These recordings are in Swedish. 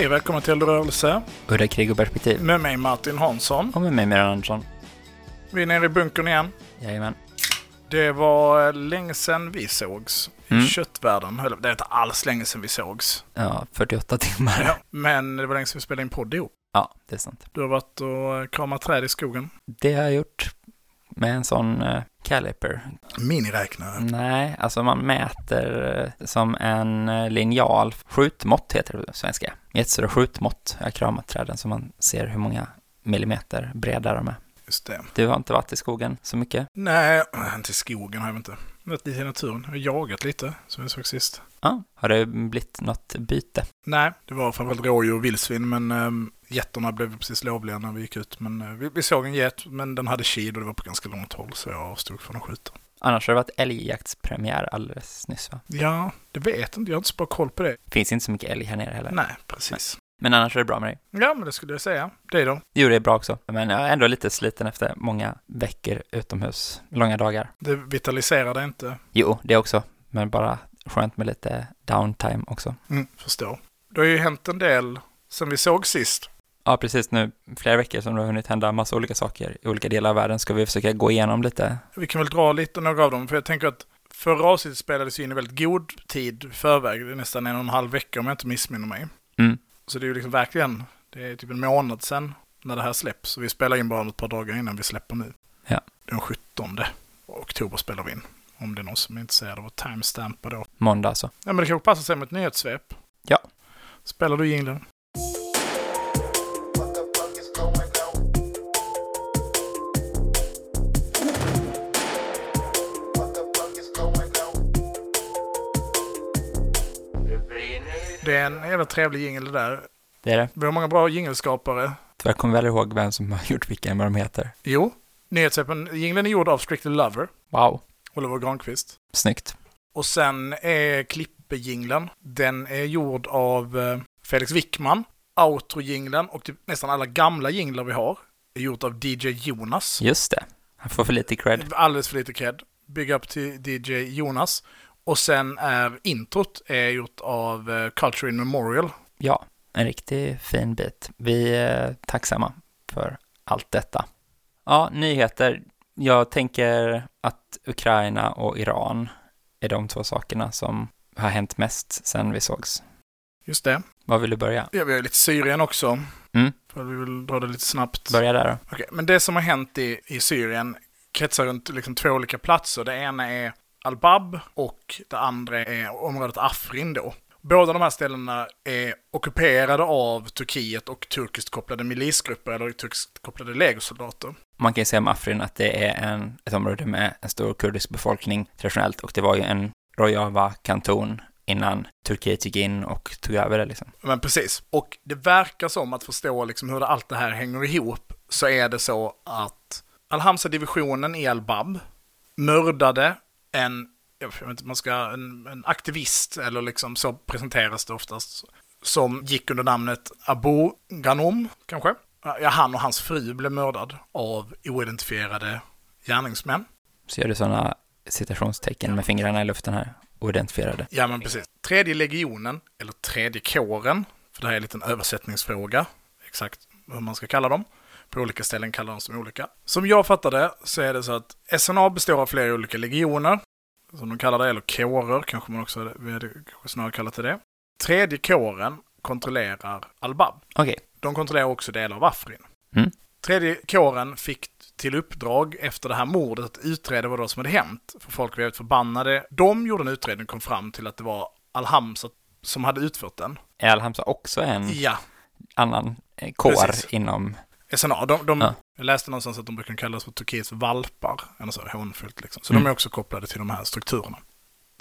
Hej välkommen till Eldrörelse Udda krig och perspektiv. med mig Martin Hansson. Och med mig Miran Andersson. Vi är nere i bunkern igen. Jajamän. Det var eh, länge sedan vi sågs i Mm. köttvärlden. Eller, Det är inte alls länge sedan vi sågs. Ja, 48 timmar. Ja. Men det var länge sedan vi spelade in podd ihop. Ja, det är sant. Du har varit och eh, kramat träd i skogen. Det har jag gjort med en sån uh, caliper. Miniräknare. Nej, alltså man mäter eh, som en uh, linjal. Skjutmått heter det på svenska. Jättestora skjutmått. Jag har kramat träden så man ser hur många millimeter breda de är. Just det. Du har inte varit i skogen så mycket? Nej, inte i skogen har jag inte. Varit lite i naturen. Jag har jagat lite, som vi såg sist. Ja. Har det blivit något byte? Nej, det var framförallt rådjur och vildsvin, men um, getterna blev precis lovliga när vi gick ut. Men eh, vi, vi såg en get, men den hade kid och det var på ganska långt håll, så jag avstod från att skjuta. Annars har det varit älgjaktspremiär alldeles nyss va? Ja, det vet inte. Jag har inte så bra koll på det. Finns inte så mycket älg här nere heller. Nej, precis. Men annars är det bra med dig. Ja, men det skulle jag säga. Det då? Jo, det är bra också. Men jag är ändå lite sliten efter många veckor utomhus, långa dagar. Det vitaliserar det inte. Jo, det också. Men bara skönt med lite downtime också. Mm, förstår. Det har ju hänt en del sen vi såg sist. Ja, precis nu, flera veckor som det har hunnit hända massa olika saker i olika delar av världen ska vi försöka gå igenom lite. Vi kan väl dra lite några av dem, för jag tänker att förra avsnittet spelades ju in i väldigt god tid i förväg. Det är nästan en och en halv vecka om jag inte missminner mig. Mm. Så det är ju liksom verkligen, det är typ en månad sedan när det här släpps. Så vi spelar in bara ett par dagar innan vi släpper nu. Ja. Den 17 oktober spelar vi in. Om det är någon som är intresserad av att timestampa då. Måndag alltså. Ja, men det kanske passar sig med ett nyhetssvep. Ja. Spelar du jinglen? Det är en jävla trevlig jingel det där. Det är det. Vi har många bra jingelskapare. Jag kommer väl ihåg vem som har gjort vilken, vad de heter. Jo, nyhetssvepen, jingeln är gjord av Strictly Lover, Wow, Oliver Granqvist. snyggt. Och sen är klippejinglen, den är gjord av eh, Felix Wickman. Outro-jinglen och typ nästan alla gamla jinglar vi har är gjort av DJ Jonas. Just det. Han får för lite cred. Alldeles för lite cred. Big up till DJ Jonas. Och sen är introt är gjort av eh, Culture in Memorial. Ja, en riktigt fin bit. Vi är tacksamma för allt detta. Ja, nyheter. Jag tänker att Ukraina och Iran är de två sakerna som har hänt mest sen vi sågs. Just det. Var vill du börja? Ja, vi har lite Syrien också. Mm. För vi vill dra det lite snabbt. Börja där då. Okej, men det som har hänt i, i Syrien kretsar runt liksom två olika platser. Det ena är Al-Bab och det andra är området Afrin då. Båda de här ställena är ockuperade av Turkiet och turkiskt kopplade milisgrupper eller turkiskt kopplade legosoldater. Man kan ju säga om Afrin att det är en, ett område med en stor kurdisk befolkning traditionellt och det var ju en Rojava-kanton innan Turkiet gick in och tog över det liksom. Men precis. Och det verkar som att förstå liksom hur allt det här hänger ihop så är det så att Al-Hamza-divisionen i Al-Bab mördade en, jag vet inte, man ska, en, en aktivist, eller liksom så presenteras det oftast, som gick under namnet Abu Ghanom, kanske. Ja, han och hans fru blev mördad av oidentifierade gärningsmän. Så gör du sådana citationstecken med fingrarna i luften här, oidentifierade. Ja, men precis. Tredje legionen, eller tredje kåren, för det här är en liten översättningsfråga, exakt hur man ska kalla dem. På olika ställen kallar de som olika. Som jag fattar det så är det så att SNA består av flera olika legioner, som de kallar det, eller kårer kanske man också hade snarare kallat det. Tredje kåren kontrollerar Al-Bab. Okej, De kontrollerar också delar av Afrin. Mm. Tredje kåren fick till uppdrag efter det här mordet att utreda vad det var som hade hänt. För folk väldigt förbannade. De gjorde en utredning och kom fram till att det var Al-Hamza som hade utfört den. är Al-Hamza också en Ja, annan eh, kår Precis. inom... SNA. De, de, Ja. Jag läste någonstans att de brukar kallas för Turkiets valpar. Eller så, hånfullt liksom. Så Mm. de är också kopplade till de här strukturerna.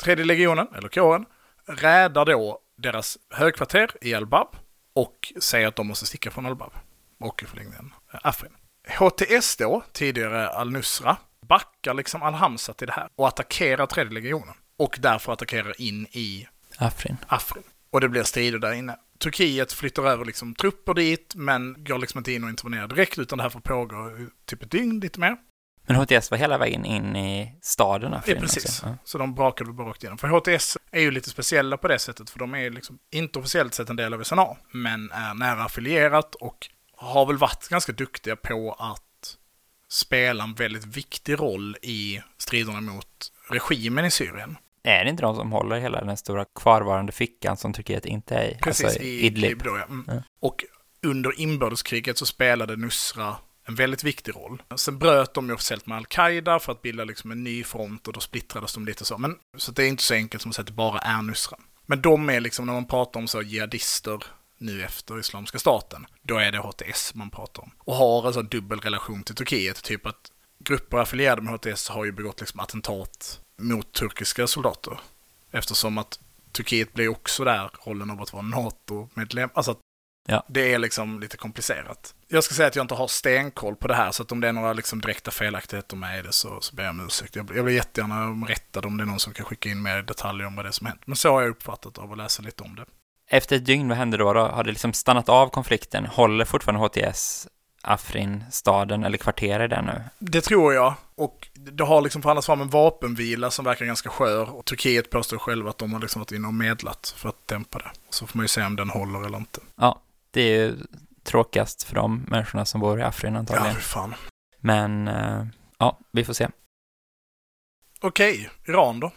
Tredje legionen, eller kåren, räddar då deras högkvarter i Al-Bab och säger att de måste sticka från Al-Bab och i förlängningen eh, Afrin. HTS då, tidigare Al-Nusra, backar liksom Al-Hamza till det här och attackerar tredje legionen. Och därför attackerar in i Afrin. Afrin. Och det blir strider där inne. Turkiet flyttar över liksom trupper dit, men går liksom inte in och intervenerar direkt, utan det här får pågå typ ett dygn, lite mer. Men HTS var hela vägen in i staden Ja, precis. också. Ja. Så de brakade bara rakt igenom. För HTS är ju lite speciella på det sättet, för de är liksom inte officiellt sett en del av SNA, men är nära affilierat och har väl varit ganska duktiga på att spela en väldigt viktig roll i striderna mot regimen i Syrien. Är det inte de som håller hela den stora kvarvarande fickan som Turkiet inte är i? Precis, alltså i Idlib då, ja. Mm. Ja. Och under inbördeskriget så spelade Nusra en väldigt viktig roll. Sen bröt de ju officiellt med Al-Qaida för att bilda liksom en ny front och då splittrades de lite så. Men, så det är inte så enkelt som att säga att det bara är Nusra. Men de är liksom, när man pratar om så jihadister nu efter Islamiska staten, då är det HTS man pratar om. Och har alltså en dubbel relation till Turkiet, typ att grupper affilierade med HTS har ju begått liksom attentat mot turkiska soldater. Eftersom att Turkiet blir också där rollen av att vara NATO-medlem. Alltså Ja. det är liksom lite komplicerat. Jag ska säga att jag inte har stenkoll på det här, så att om det är några liksom direkta felaktigheter med det så, så ber jag om ursäkt. Jag, jag blir jättegärna rättad om det är någon som kan skicka in mer detaljer om vad det är som hänt. Men så har jag uppfattat av att läsa lite om det. Efter ett dygn, vad hände då? då? Har det liksom stannat av konflikten? Håller fortfarande HTS Afrin staden eller kvarteret där nu? Det tror jag. Och det har liksom förhandlats fram en vapenvila som verkar ganska skör. Och Turkiet påstår själva att de har liksom varit inne och medlat för att dämpa det. Så får man ju se om den håller eller inte. Ja, det är ju tråkigast för de människorna som bor i Afrin Ja, antagligen. fy fan. Men eh, ja, vi får se. Okej, Iran då?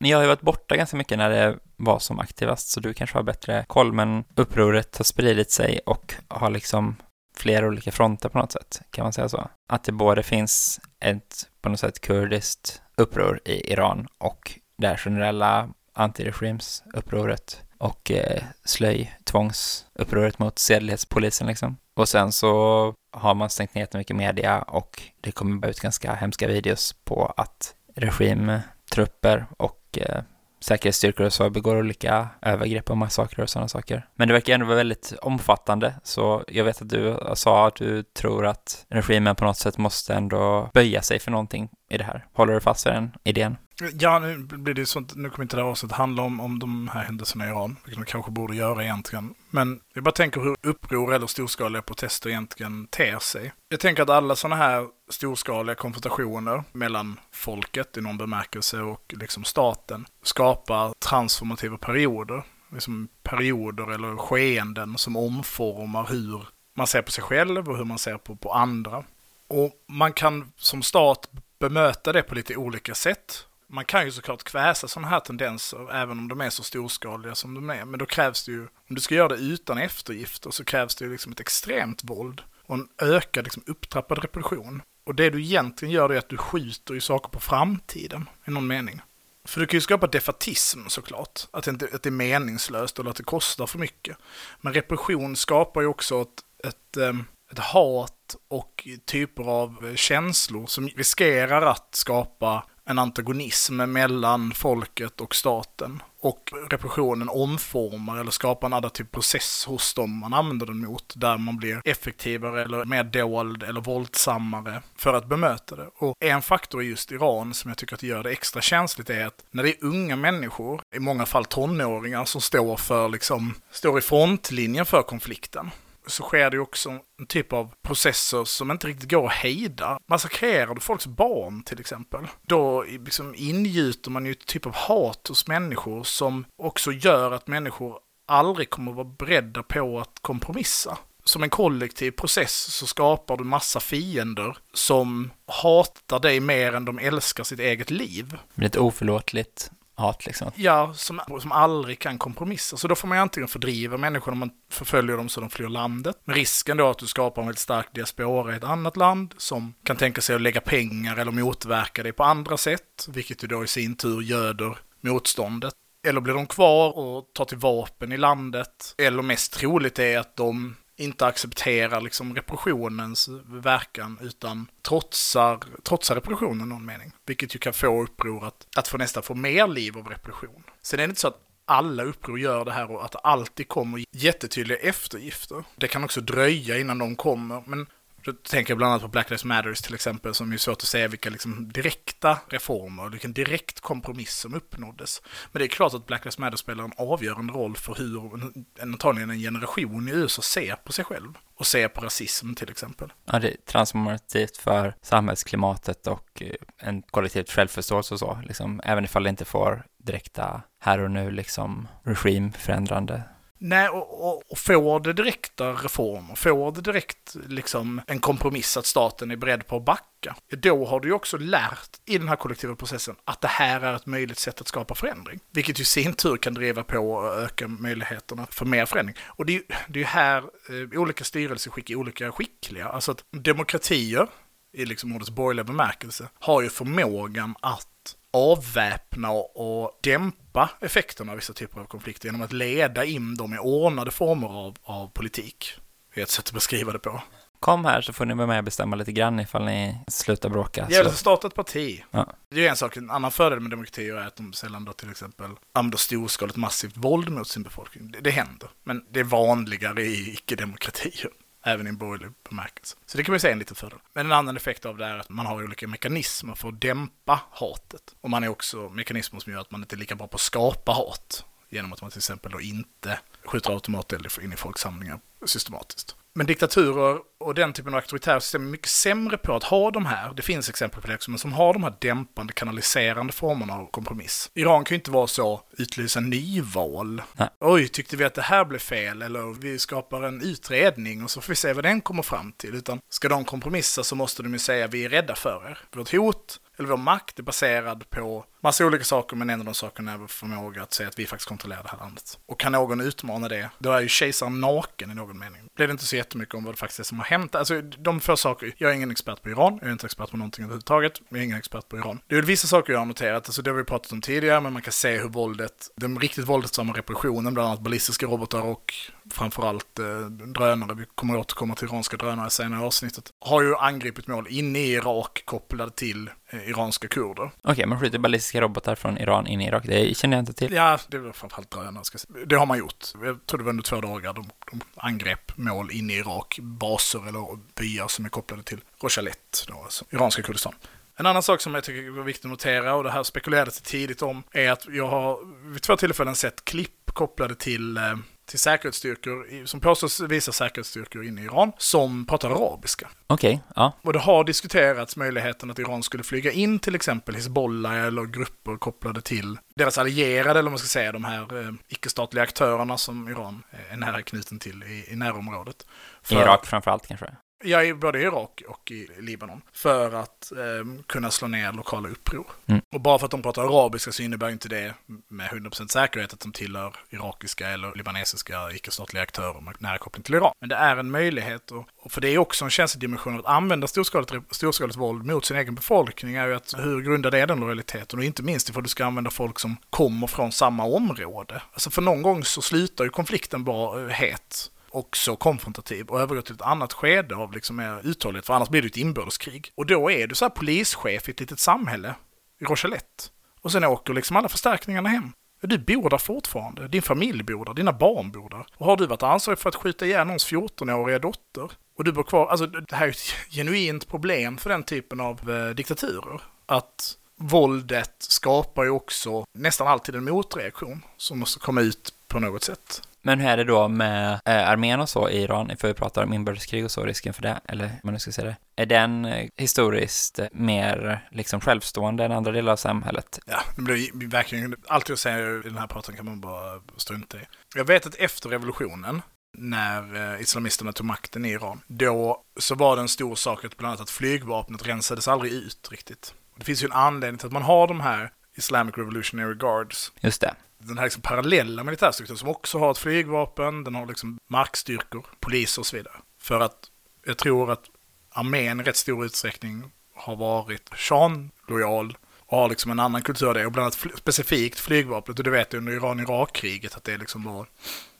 Ni har ju varit borta ganska mycket när det var som aktivast, så du kanske har bättre koll, men upproret har spridit sig och har liksom flera olika fronter på något sätt, kan man säga så? Att det både finns ett, på något sätt, kurdiskt uppror i Iran och det här generella antiregimsupproret och eh, slöjtvångsupproret mot sedlighetspolisen liksom. Och sen så har man stängt ner mycket media och det kommer bara ut ganska hemska videos på att regimtrupper och eh, säkerhetsstyrkor och så begår olika övergrepp och massakrer och sådana saker. Men det verkar ändå vara väldigt omfattande, så jag vet att du sa att du tror att regimen på något sätt måste ändå böja sig för någonting i det här. Håller du fast vid den idén? Ja, nu blir det sånt, nu kommer inte det här avsnittet handla om, om de här händelserna i Iran, vilket de kanske borde göra egentligen. Men jag bara tänker hur uppror eller storskaliga protester egentligen ter sig. Jag tänker att alla sådana här storskaliga konfrontationer mellan folket i någon bemärkelse och liksom staten skapar transformativa perioder. Liksom perioder eller skeenden som omformar hur man ser på sig själv och hur man ser på, på andra. Och man kan som stat bemöta det på lite olika sätt. Man kan ju såklart kväsa sådana här tendenser, även om de är så storskaliga som de är. Men då krävs det ju, om du ska göra det utan eftergifter, så krävs det ju liksom ett extremt våld och en ökad, liksom upptrappad repression. Och det du egentligen gör är att du skjuter ju saker på framtiden, i någon mening. För du kan ju skapa defatism såklart, att det, inte, att det är meningslöst eller att det kostar för mycket. Men repression skapar ju också ett, ett, ehm, ett hat och typer av eh, känslor som riskerar att skapa en antagonism mellan folket och staten. Och repressionen omformar eller skapar en adaptiv process hos dem man använder den mot, där man blir effektivare eller mer dold eller våldsammare för att bemöta det. Och en faktor i just Iran som jag tycker att det gör det extra känsligt är att när det är unga människor, i många fall tonåringar, som står för liksom, står i frontlinjen för konflikten, så sker det ju också en typ av processer som inte riktigt går att hejda. Massakrerar du folks barn till exempel, då liksom ingjuter man ju ett typ av hat hos människor som också gör att människor aldrig kommer att vara beredda på att kompromissa. Som en kollektiv process så skapar du massa fiender som hatar dig mer än de älskar sitt eget liv. Det ett oförlåtligt hat liksom. Ja, som, som aldrig kan kompromissa. Så då får man ju antingen fördriva människor om man förföljer dem så de flyr landet. Men risken då att du skapar en väldigt stark diaspora i ett annat land som kan tänka sig att lägga pengar eller motverka det på andra sätt, vilket ju då i sin tur göder motståndet. Eller blir de kvar och tar till vapen i landet. Eller mest troligt är att de inte accepterar liksom repressionens verkan utan trotsar, trotsar repressionen i någon mening. Vilket ju kan få uppror att, att få nästan få mer liv av repression. Sen är det inte så att alla uppror gör det här och att det alltid kommer jättetydliga eftergifter. Det kan också dröja innan de kommer, men då tänker jag bland annat på Black Lives Matters till exempel, som är svårt att säga vilka liksom direkta reformer, vilken direkt kompromiss som uppnåddes. Men det är klart att Black Lives Matter spelar en avgörande roll för hur en, antagligen en generation i USA ser på sig själv. Och ser på rasism till exempel. Ja, det är transformativt för samhällsklimatet och eh, en kollektivt självförståelse och så, liksom, även ifall det inte får direkta här och nu liksom regimförändrande Nej, och, och, och får det direkta reformer, får det direkt liksom en kompromiss att staten är beredd på att backa, då har du ju också lärt i den här kollektiva processen att det här är ett möjligt sätt att skapa förändring. Vilket ju i sin tur kan driva på och öka möjligheterna för mer förändring. Och det är ju det är här eh, olika styrelseskick är olika skickliga. Alltså att demokratier, i liksom ordets borgerliga bemärkelse, har ju förmågan att avväpna och dämpa effekterna av vissa typer av konflikter genom att leda in dem i ordnade former av, av politik. Det är ett sätt att beskriva det på. Kom här så får ni vara med och bestämma lite grann ifall ni slutar bråka. Ja, eller starta ett parti. Ja. Det är en sak, en annan fördel med demokratier är att de sällan då till exempel använder storskaligt massivt våld mot sin befolkning. Det, det händer, men det är vanligare i icke-demokratier även i en borgerlig bemärkelse. Så det kan man säga är en liten fördel. Men en annan effekt av det är att man har olika mekanismer för att dämpa hatet. Och man är också mekanismer som gör att man inte är lika bra på att skapa hat. Genom att man till exempel då inte skjuter automateld in i folksamlingar systematiskt. Men diktaturer och den typen av auktoritära system är mycket sämre på att ha de här, det finns exempel på det också, men som har de här dämpande, kanaliserande formerna av kompromiss. Iran kan ju inte vara så, utlysa nyval. Nej. Oj, tyckte vi att det här blev fel? Eller vi skapar en utredning och så får vi se vad den kommer fram till. Utan ska de kompromissa så måste de ju säga vi är rädda för er. Vårt hot, eller vår makt är baserad på massa olika saker, men en av de sakerna är vår förmåga att säga att vi faktiskt kontrollerar det här landet. Och kan någon utmana det, då är ju kejsaren naken i någon mening. Blir det inte så jättemycket om vad det faktiskt är som har hänt. Alltså de få saker, jag är ingen expert på Iran, jag är inte expert på någonting överhuvudtaget, jag är ingen expert på Iran. Det är vissa saker jag har noterat, alltså det har vi pratat om tidigare, men man kan se hur våldet, den riktigt våldsamma repressionen, bland annat ballistiska robotar och framförallt eh, drönare, vi kommer återkomma till iranska drönare senare i avsnittet, har ju angripit mål inne i Irak kopplade till eh, iranska kurder. Okej, okay, man skjuter ballistiska robotar från Iran in i Irak, det känner jag inte till. Ja, det var framförallt drönare, ska jag det har man gjort. Jag tror det var under två dagar de, de angrep mål inne i Irak, baser eller byar som är kopplade till Rojavlet, då, alltså iranska Kurdistan. En annan sak som jag tycker är viktigt att notera, och det här spekulerades tidigt om, är att jag har vid två tillfällen sett klipp kopplade till eh, till säkerhetsstyrkor som påstås visa säkerhetsstyrkor inne i Iran som pratar arabiska. Okej, okay, ja. Och det har diskuterats möjligheten att Iran skulle flyga in till exempel Hizbollah eller grupper kopplade till deras allierade, eller man ska säga de här eh, icke-statliga aktörerna som Iran är nära knuten till i, i närområdet. För, Irak framförallt kanske? Ja, både i Irak och i Libanon. För att eh, kunna slå ner lokala uppror. Mm. Och bara för att de pratar arabiska så innebär inte det med 100% säkerhet att de tillhör irakiska eller libanesiska icke-statliga aktörer med nära koppling till Iran. Men det är en möjlighet, och, och för det är också en känslig att använda storskaligt, storskaligt våld mot sin egen befolkning är ju att hur grundad är den lojaliteten? Och inte minst ifall du ska använda folk som kommer från samma område. Alltså för någon gång så slutar ju konflikten bara eh, het också konfrontativ och övergår till ett annat skede av liksom mer uthållighet, för annars blir det ett inbördeskrig. Och då är du så här polischef i ett litet samhälle, i Rochellette, och sen åker liksom alla förstärkningarna hem. Du bor där fortfarande, din familj bor där, dina barn bor där. Och har du varit ansvarig för att skjuta ihjäl någons 14-åriga dotter, och du bor kvar, alltså det här är ett genuint problem för den typen av eh, diktaturer. Att våldet skapar ju också nästan alltid en motreaktion som måste komma ut på något sätt. Men hur är det då med eh, armén och så i Iran, för vi pratar om inbördeskrig och så, risken för det, eller man nu ska säga det. Är den eh, historiskt mer liksom självstående än andra delar av samhället? Ja, det blir verkligen, allt jag säger i den här praten kan man bara strunta i. Jag vet att efter revolutionen, när eh, islamisterna tog makten i Iran, då så var det en stor sak att bland annat att flygvapnet rensades aldrig ut riktigt. Det finns ju en anledning till att man har de här Islamic Revolutionary Guards. Just det den här liksom parallella militärstrukturen som också har ett flygvapen, den har liksom markstyrkor, poliser och så vidare. För att jag tror att armén i rätt stor utsträckning har varit Sean-lojal och har liksom en annan kultur där, och bland annat fl specifikt flygvapnet, och det vet jag under Iran-Irak-kriget att det liksom var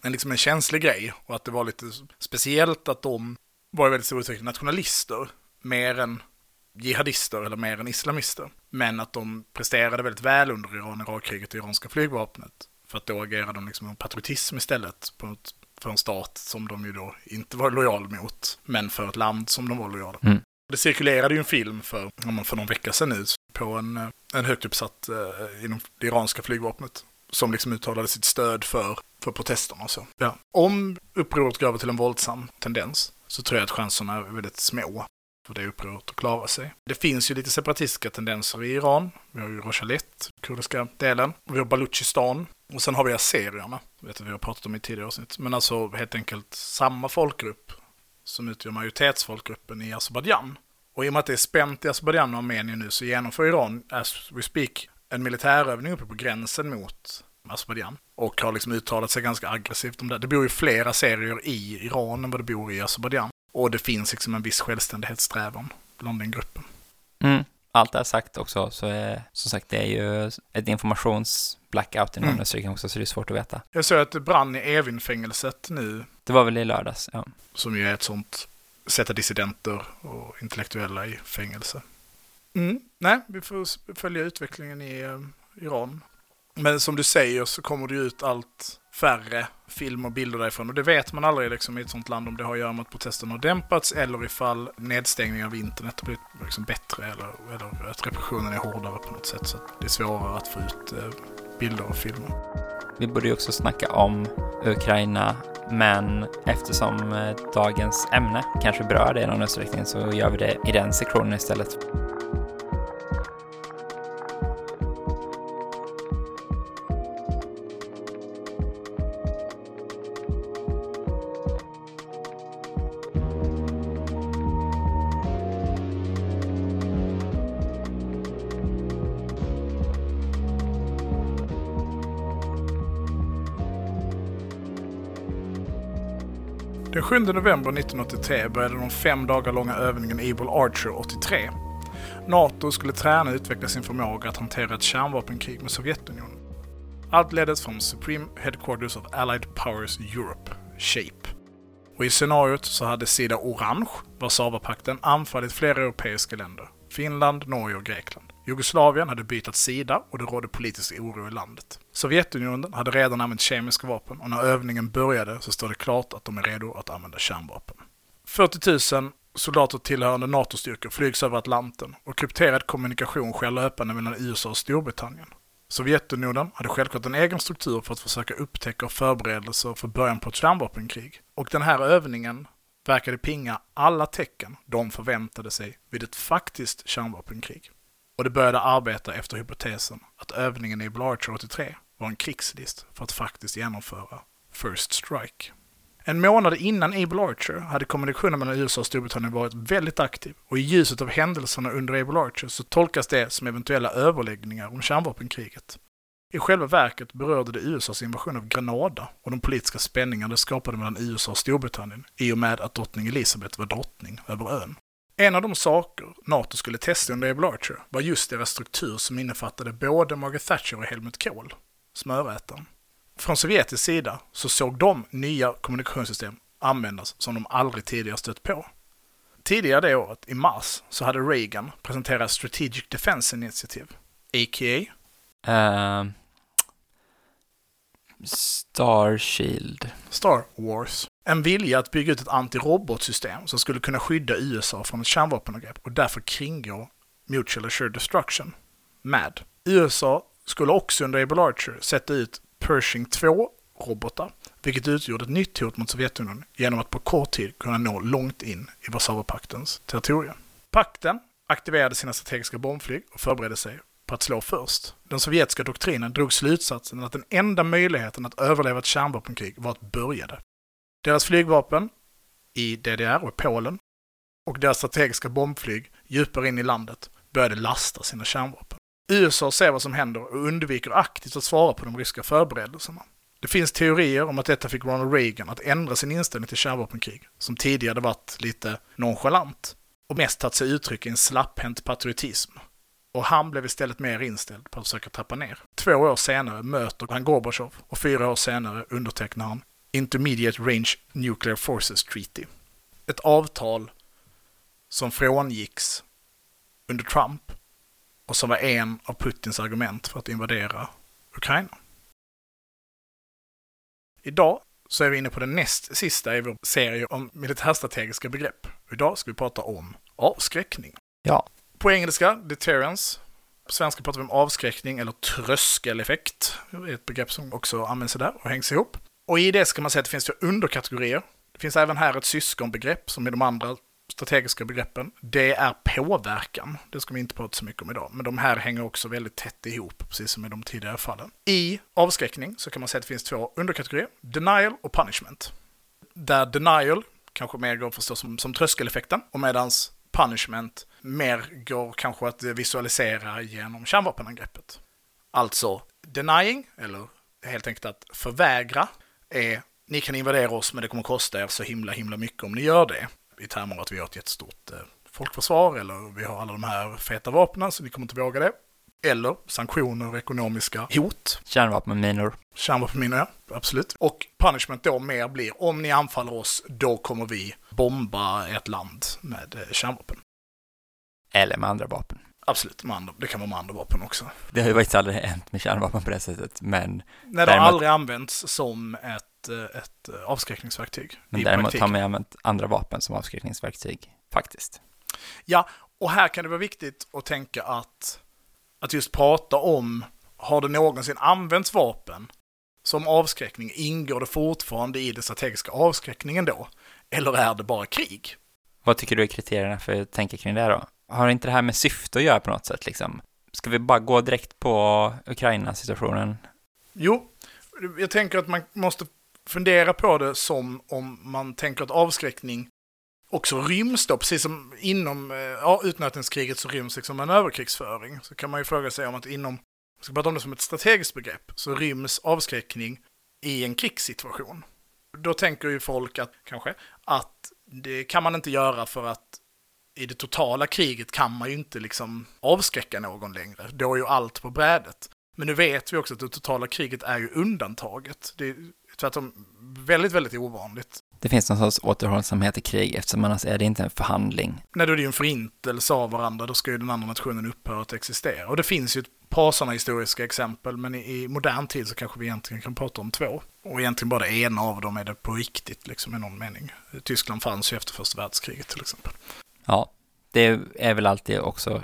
en, liksom en känslig grej och att det var lite speciellt att de var i väldigt stor utsträckning nationalister, mer än jihadister eller mer än islamister. Men att de presterade väldigt väl under Iran-Irak-kriget och iranska flygvapnet. För att då agerade de liksom med patriotism istället ett, för en stat som de ju då inte var lojal mot, men för ett land som de var lojala. Mm. Det cirkulerade ju en film för, för någon vecka sedan nu på en, eh, en högt uppsatt eh, inom det iranska flygvapnet som liksom uttalade sitt stöd för, för protesterna och så. Ja. Om upproret går över till en våldsam tendens så tror jag att chanserna är väldigt små för det upproret att klara sig. Det finns ju lite separatistiska tendenser i Iran. Vi har ju Rojavlet, kurdiska delen. Vi har Baluchistan. Och sen har vi azerierna. vet vi har pratat om i tidigare avsnitt. Men alltså helt enkelt samma folkgrupp som utgör majoritetsfolkgruppen i Azerbajdzjan. Och i och med att det är spänt i Azerbajdzjan och Armenien nu så genomför Iran, as we speak, en militärövning uppe på gränsen mot Azerbajdzjan. Och har liksom uttalat sig ganska aggressivt om det. Det bor ju fler Azerier i Iran än vad det bor i Azerbajdzjan. Och det finns liksom en viss självständighetssträvan bland den gruppen. Mm. Allt det här sagt också, så är, som sagt, det är ju ett informations-blackout i någon mm. också, så det är svårt att veta. Jag såg att det brann i Evin-fängelset nu. Det var väl i lördags, ja. Som ju är ett sånt, sätta dissidenter och intellektuella i fängelse. Mm. Nej, vi får följa utvecklingen i uh, Iran. Men som du säger så kommer det ut allt färre filmer och bilder därifrån. Och det vet man aldrig liksom, i ett sånt land om det har att göra med att protesterna har dämpats eller ifall nedstängningen av internet har blivit liksom, bättre eller, eller att repressionen är hårdare på något sätt. Så att det är svårare att få ut eh, bilder och filmer. Vi borde ju också snacka om Ukraina, men eftersom eh, dagens ämne kanske berör det i någon utsträckning så gör vi det i den sektionen istället. Den 7 november 1983 började de fem dagar långa övningen Evil Archer 83. NATO skulle träna och utveckla sin förmåga att hantera ett kärnvapenkrig med Sovjetunionen. Allt leddes från Supreme Headquarters of Allied Powers Europe, SHAPE. Och i scenariot så hade sida Orange, Warszawapakten, anfallit flera europeiska länder. Finland, Norge och Grekland. Jugoslavien hade bytt sida och det rådde politisk oro i landet. Sovjetunionen hade redan använt kemiska vapen och när övningen började så står det klart att de är redo att använda kärnvapen. 40 000 soldater tillhörande NATO-styrkor flygs över Atlanten och krypterad kommunikation sker löpande mellan USA och Storbritannien. Sovjetunionen hade självklart en egen struktur för att försöka upptäcka och förberedelser för början på ett kärnvapenkrig. Och den här övningen verkade pinga alla tecken de förväntade sig vid ett faktiskt kärnvapenkrig. Och de började arbeta efter hypotesen att övningen i Archer 83 var en krigslist för att faktiskt genomföra First Strike. En månad innan Able Archer hade kommunikationen mellan USA och Storbritannien varit väldigt aktiv och i ljuset av händelserna under Able Archer så tolkas det som eventuella överläggningar om kärnvapenkriget. I själva verket berörde det USAs invasion av Grenada och de politiska spänningar det skapade mellan USA och Storbritannien i och med att drottning Elizabeth var drottning över ön. En av de saker NATO skulle testa under Able Archer var just deras struktur som innefattade både Margaret Thatcher och Helmut Kohl, smörätaren. Från sovjetisk sida så såg de nya kommunikationssystem användas som de aldrig tidigare stött på. Tidigare det året, i mars, så hade Reagan presenterat Strategic Defense Initiative, a.k.a. Eh, uh, Star Shield. Star Wars. En vilja att bygga ut ett antirobotsystem som skulle kunna skydda USA från ett kärnvapenangrepp och därför kringgå Mutual Assured Destruction, MAD. USA skulle också under Able Archer sätta ut Pershing 2-robotar, vilket utgjorde ett nytt hot mot Sovjetunionen genom att på kort tid kunna nå långt in i Warszawapaktens territorium. Pakten aktiverade sina strategiska bombflyg och förberedde sig på att slå först. Den sovjetiska doktrinen drog slutsatsen att den enda möjligheten att överleva ett kärnvapenkrig var att börja det. Deras flygvapen i DDR och Polen och deras strategiska bombflyg djupare in i landet började lasta sina kärnvapen. USA ser vad som händer och undviker aktivt att svara på de ryska förberedelserna. Det finns teorier om att detta fick Ronald Reagan att ändra sin inställning till kärnvapenkrig, som tidigare varit lite nonchalant och mest tagit sig uttryck i en slapphänt patriotism. Och han blev istället mer inställd på att försöka trappa ner. Två år senare möter han Gorbachev och fyra år senare undertecknar han Intermediate Range Nuclear Forces Treaty. Ett avtal som frångicks under Trump och som var en av Putins argument för att invadera Ukraina. Idag så är vi inne på den näst sista i vår serie om militärstrategiska begrepp. Idag ska vi prata om avskräckning. Ja. På engelska, deterrence. På svenska pratar vi om avskräckning eller tröskeleffekt. Det är ett begrepp som också används där och hängs ihop. Och i det ska man säga att det finns två underkategorier. Det finns även här ett syskonbegrepp som i de andra strategiska begreppen. Det är påverkan. Det ska vi inte prata så mycket om idag. Men de här hänger också väldigt tätt ihop, precis som i de tidigare fallen. I avskräckning så kan man säga att det finns två underkategorier. Denial och punishment. Där denial kanske mer går förstås som, som tröskeleffekten. Och medans punishment mer går kanske att visualisera genom kärnvapenangreppet. Alltså, denying, eller helt enkelt att förvägra, är ni kan invadera oss men det kommer kosta er så himla himla mycket om ni gör det. I termer att vi har ett jättestort eh, folkförsvar eller vi har alla de här feta vapnen så ni kommer inte våga det. Eller sanktioner och ekonomiska hot. Kärnvapenminor. Kärnvapenminor, ja. Absolut. Och punishment då mer blir om ni anfaller oss, då kommer vi bomba ett land med eh, kärnvapen. Eller med andra vapen. Absolut, med andra, det kan vara med andra vapen också. Det har ju faktiskt aldrig hänt med kärnvapen på det sättet, men... Nej, det har aldrig använts som ett, eh, ett eh, avskräckningsverktyg. Men däremot praktik. har man använt andra vapen som avskräckningsverktyg, faktiskt. Ja, och här kan det vara viktigt att tänka att, att just prata om, har det någonsin använts vapen som avskräckning? Ingår det fortfarande i den strategiska avskräckningen då? Eller är det bara krig? Vad tycker du är kriterierna för att tänka kring det då? Har inte det här med syfte att göra på något sätt liksom? Ska vi bara gå direkt på Ukraina-situationen? Jo, jag tänker att man måste fundera på det som om man tänker att avskräckning också ryms då, precis som inom eh, ja, utnötningskriget så ryms liksom en överkrigsföring. Så kan man ju fråga sig om att inom, jag ska prata om det som ett strategiskt begrepp, så ryms avskräckning i en krigssituation. Då tänker ju folk att, kanske, att det kan man inte göra för att i det totala kriget kan man ju inte liksom avskräcka någon längre. Då är ju allt på brädet. Men nu vet vi också att det totala kriget är ju undantaget. Det är tvärtom väldigt, väldigt ovanligt. Det finns någon sorts återhållsamhet i krig eftersom annars är det inte en förhandling. Nej, då är det ju en förintelse av varandra. Då ska ju den andra nationen upphöra att existera. Och det finns ju ett par sådana historiska exempel, men i, modern tid så kanske vi egentligen kan prata om två. Och egentligen bara det ena av dem är det på riktigt, liksom i någon mening. Tyskland fanns ju efter första världskriget till exempel. Ja, det är väl alltid också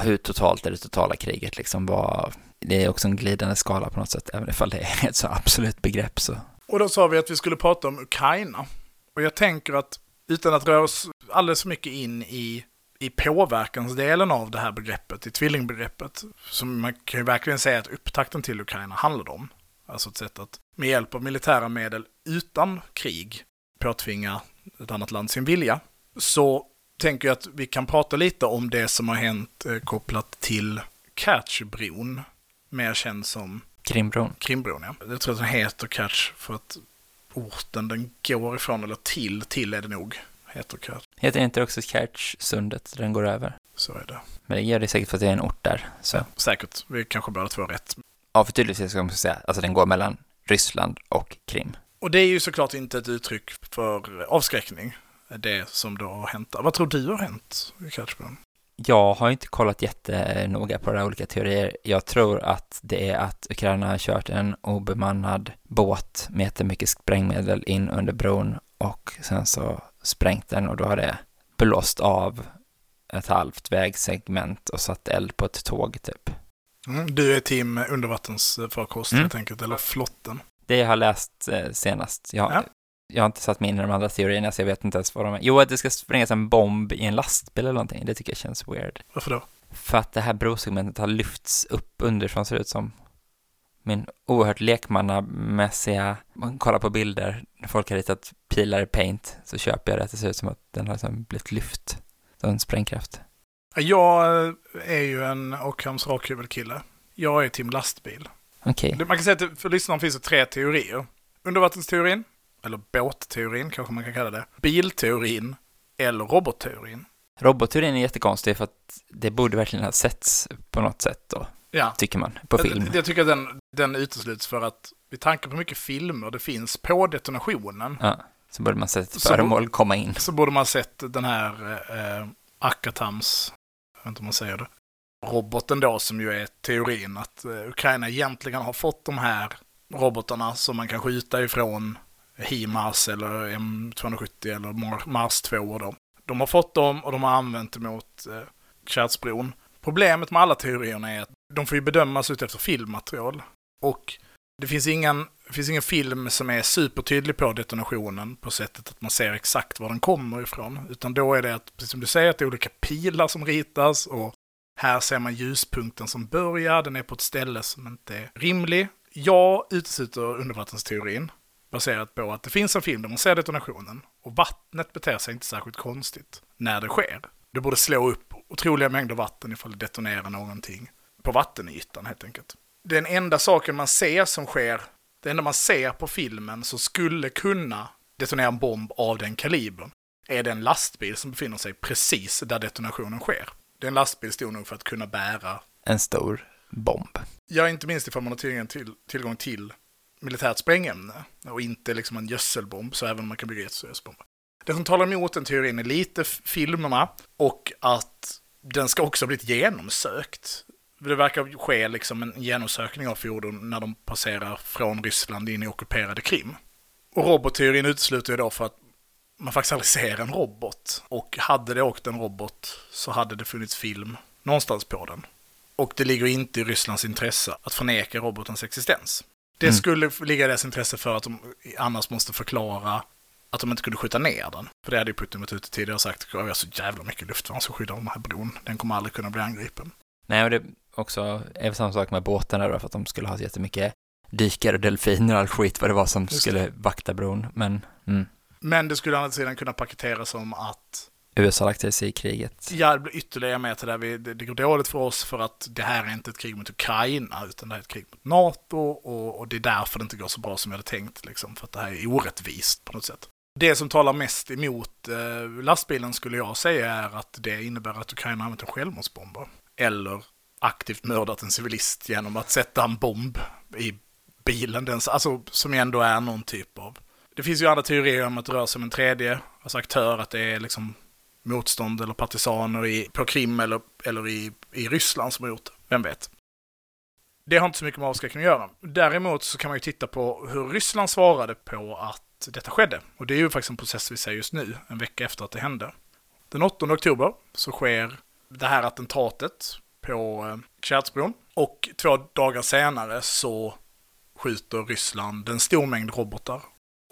hur totalt är det totala kriget liksom var, det är också en glidande skala på något sätt, även ifall det är ett så absolut begrepp så. Och då sa vi att vi skulle prata om Ukraina. Och jag tänker att utan att röra oss alldeles för mycket in i, i påverkansdelen av det här begreppet, i tvillingbegreppet, som man kan ju verkligen säga att upptakten till Ukraina handlade om. Alltså ett sätt att med hjälp av militära medel utan krig påtvinga ett annat land sin vilja. Så tänker jag att vi kan prata lite om det som har hänt eh, kopplat till Kertjbron, mer känd som Krimbron. Krimbron, ja. Jag tror att den heter Kertj för att orten den går ifrån, eller till, till är det nog, heter Kertj. Heter inte också Kertjsundet, den går över? Så är det. Men det gör det säkert för att det är en ort där. Så. Ja, säkert, vi kanske båda två har rätt. Ja, för tydligtvis ska man säga, alltså den går mellan Ryssland och Krim. Och det är ju såklart inte ett uttryck för avskräckning det som då har hänt. Vad tror du har hänt i Catchburn? Jag har inte kollat jättenoga på de olika teorier. Jag tror att det är att Ukraina har kört en obemannad båt med jättemycket sprängmedel in under bron och sen så sprängt den och då har det blåst av ett halvt vägsegment och satt eld på ett tåg typ. Mm, du är team undervattensfarkost mm. helt enkelt, eller flotten. Det jag har läst eh, senast. Jag, ja jag har inte satt mig in i de andra teorierna så jag vet inte ens vad de är. Jo, att det ska sprängas en bomb i en lastbil eller någonting. Det tycker jag känns weird. Varför då? För att det här brosegmentet har lyfts upp underifrån ser det ut som. Min oerhört lekmannamässiga, man kollar på bilder, när folk har ritat pilar i paint, så köper jag det att det ser ut som att den har liksom blivit lyft. Så en sprängkraft. Jag eh, är ju en Ockhams rakhuvudkille. Jag är Tim Lastbil. Okay. Man kan säga att för lyssnarna finns det tre teorier. Undervattensteorin, eller båtteorin kanske man kan kalla det, bilteorin eller robotteorin. Robotteorin är jättekonstig för att det borde verkligen ha setts på något sätt då, ja. tycker man, på film. Jag, jag tycker att den, den utesluts för att med tanke på hur mycket filmer det finns på detonationen. Ja, så borde man sett ett föremål komma in. Så borde man sett den här eh, Akatams, jag vet inte om man säger det, roboten då som ju är teorin att eh, Ukraina egentligen har fått de här robotarna som man kan skjuta ifrån HIMARS eller M270 eller Mars 2 Då. De har fått dem och de har använt dem mot eh, Kärtsbron. Problemet med alla teorierna är att de får ju bedömas utefter filmmaterial. Och det finns ingen, det finns ingen film som är supertydlig på detonationen på sättet att man ser exakt var den kommer ifrån. Utan då är det att, precis som du säger, att det är olika pilar som ritas och här ser man ljuspunkten som börjar, den är på ett ställe som inte är rimlig. Jag utesluter undervattensteorin baserat på att det finns en film där man ser detonationen och vattnet beter sig inte särskilt konstigt när det sker. Det borde slå upp otroliga mängder vatten ifall det detonerar någonting på vattenytan helt enkelt. Den enda saken man ser som sker, det enda man ser på filmen som skulle kunna detonera en bomb av den kalibern, är den lastbil som befinner sig precis där detonationen sker. Det är en lastbil stor nog för att kunna bära en stor bomb. Ja, inte minst ifall man har tillgång till, tillgång till militärt sprängämne och inte liksom en gödselbomb, så även om man kan bygga gödselbomb. Det som talar emot den teorin är lite filmerna och att den ska också ha blivit genomsökt. Det verkar ske liksom en genomsökning av fordon när de passerar från Ryssland in i ockuperade Krim. Och robotteorin utesluter ju då för att man faktiskt aldrig ser en robot. Och hade det åkt en robot så hade det funnits film någonstans på den. Och det ligger inte i Rysslands intresse att förneka robotens existens. Det mm. skulle ligga i deras intresse för att de annars måste förklara att de inte kunde skjuta ner den. För det hade ju Putin varit ute tidigare och sagt att vi har så jävla mycket luftvärn som skyddar den här bron. Den kommer aldrig kunna bli angripen. Nej, och det också är samma sak med båtarna då, för att de skulle ha så jättemycket dykare och delfiner och all skit vad det var som skulle vakta bron. Men, mm. Men det skulle å andra sidan kunna paketeras som att USA lagt sig i kriget. Ja, det blir ytterligare med till där vi, det, det går dåligt för oss för att det här är inte ett krig mot Ukraina, utan det är ett krig mot NATO och, och det är därför det inte går så bra som jag hade tänkt, liksom, för att det här är orättvist på något sätt. Det som talar mest emot eh, lastbilen skulle jag säga är att det innebär att Ukraina använt en självmordsbomber. Eller aktivt mördat en civilist genom att sätta en bomb i bilen, den, alltså, som ändå är någon typ av... Det finns ju andra teorier om att det rör sig om en tredje alltså aktör, att det är liksom motstånd eller partisaner i, på Krim eller, eller i, i Ryssland som har gjort det. Vem vet? Det har inte så mycket med avskräckning att göra. Däremot så kan man ju titta på hur Ryssland svarade på att detta skedde. Och det är ju faktiskt en process vi ser just nu, en vecka efter att det hände. Den 8 oktober så sker det här attentatet på eh, Kärtsbron. Och två dagar senare så skjuter Ryssland en stor mängd robotar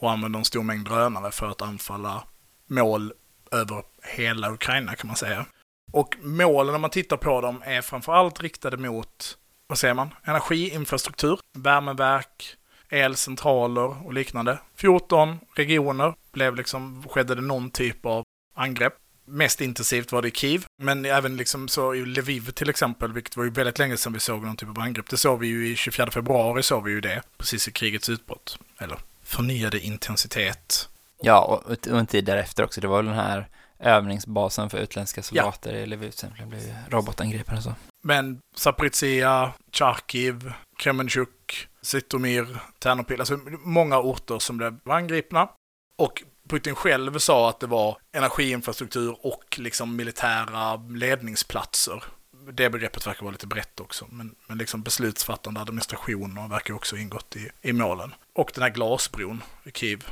och använder en stor mängd drönare för att anfalla mål över hela Ukraina kan man säga. Och målen om man tittar på dem är framförallt riktade mot, vad säger man, energiinfrastruktur, värmeverk, elcentraler och liknande. 14 regioner blev liksom, skedde det någon typ av angrepp. Mest intensivt var det i Kiev, men även liksom så i Lviv till exempel, vilket var ju väldigt länge sedan vi såg någon typ av angrepp. Det såg vi ju i 24 februari, såg vi ju det, precis i krigets utbrott. Eller förnyade intensitet. Ja, och, och en tid därefter också. Det var väl den här övningsbasen för utländska soldater ja. i Lviv. Sen blev det robotangreppen och så. Men Zaporizjzja, Charkiv, Kremenchuk, Zitomir, Ternopil, alltså många orter som blev angripna. Och Putin själv sa att det var energiinfrastruktur och liksom militära ledningsplatser. Det begreppet verkar vara lite brett också, men, men liksom beslutsfattande administration verkar också ingått i, i målen. Och den här glasbron i Kiev.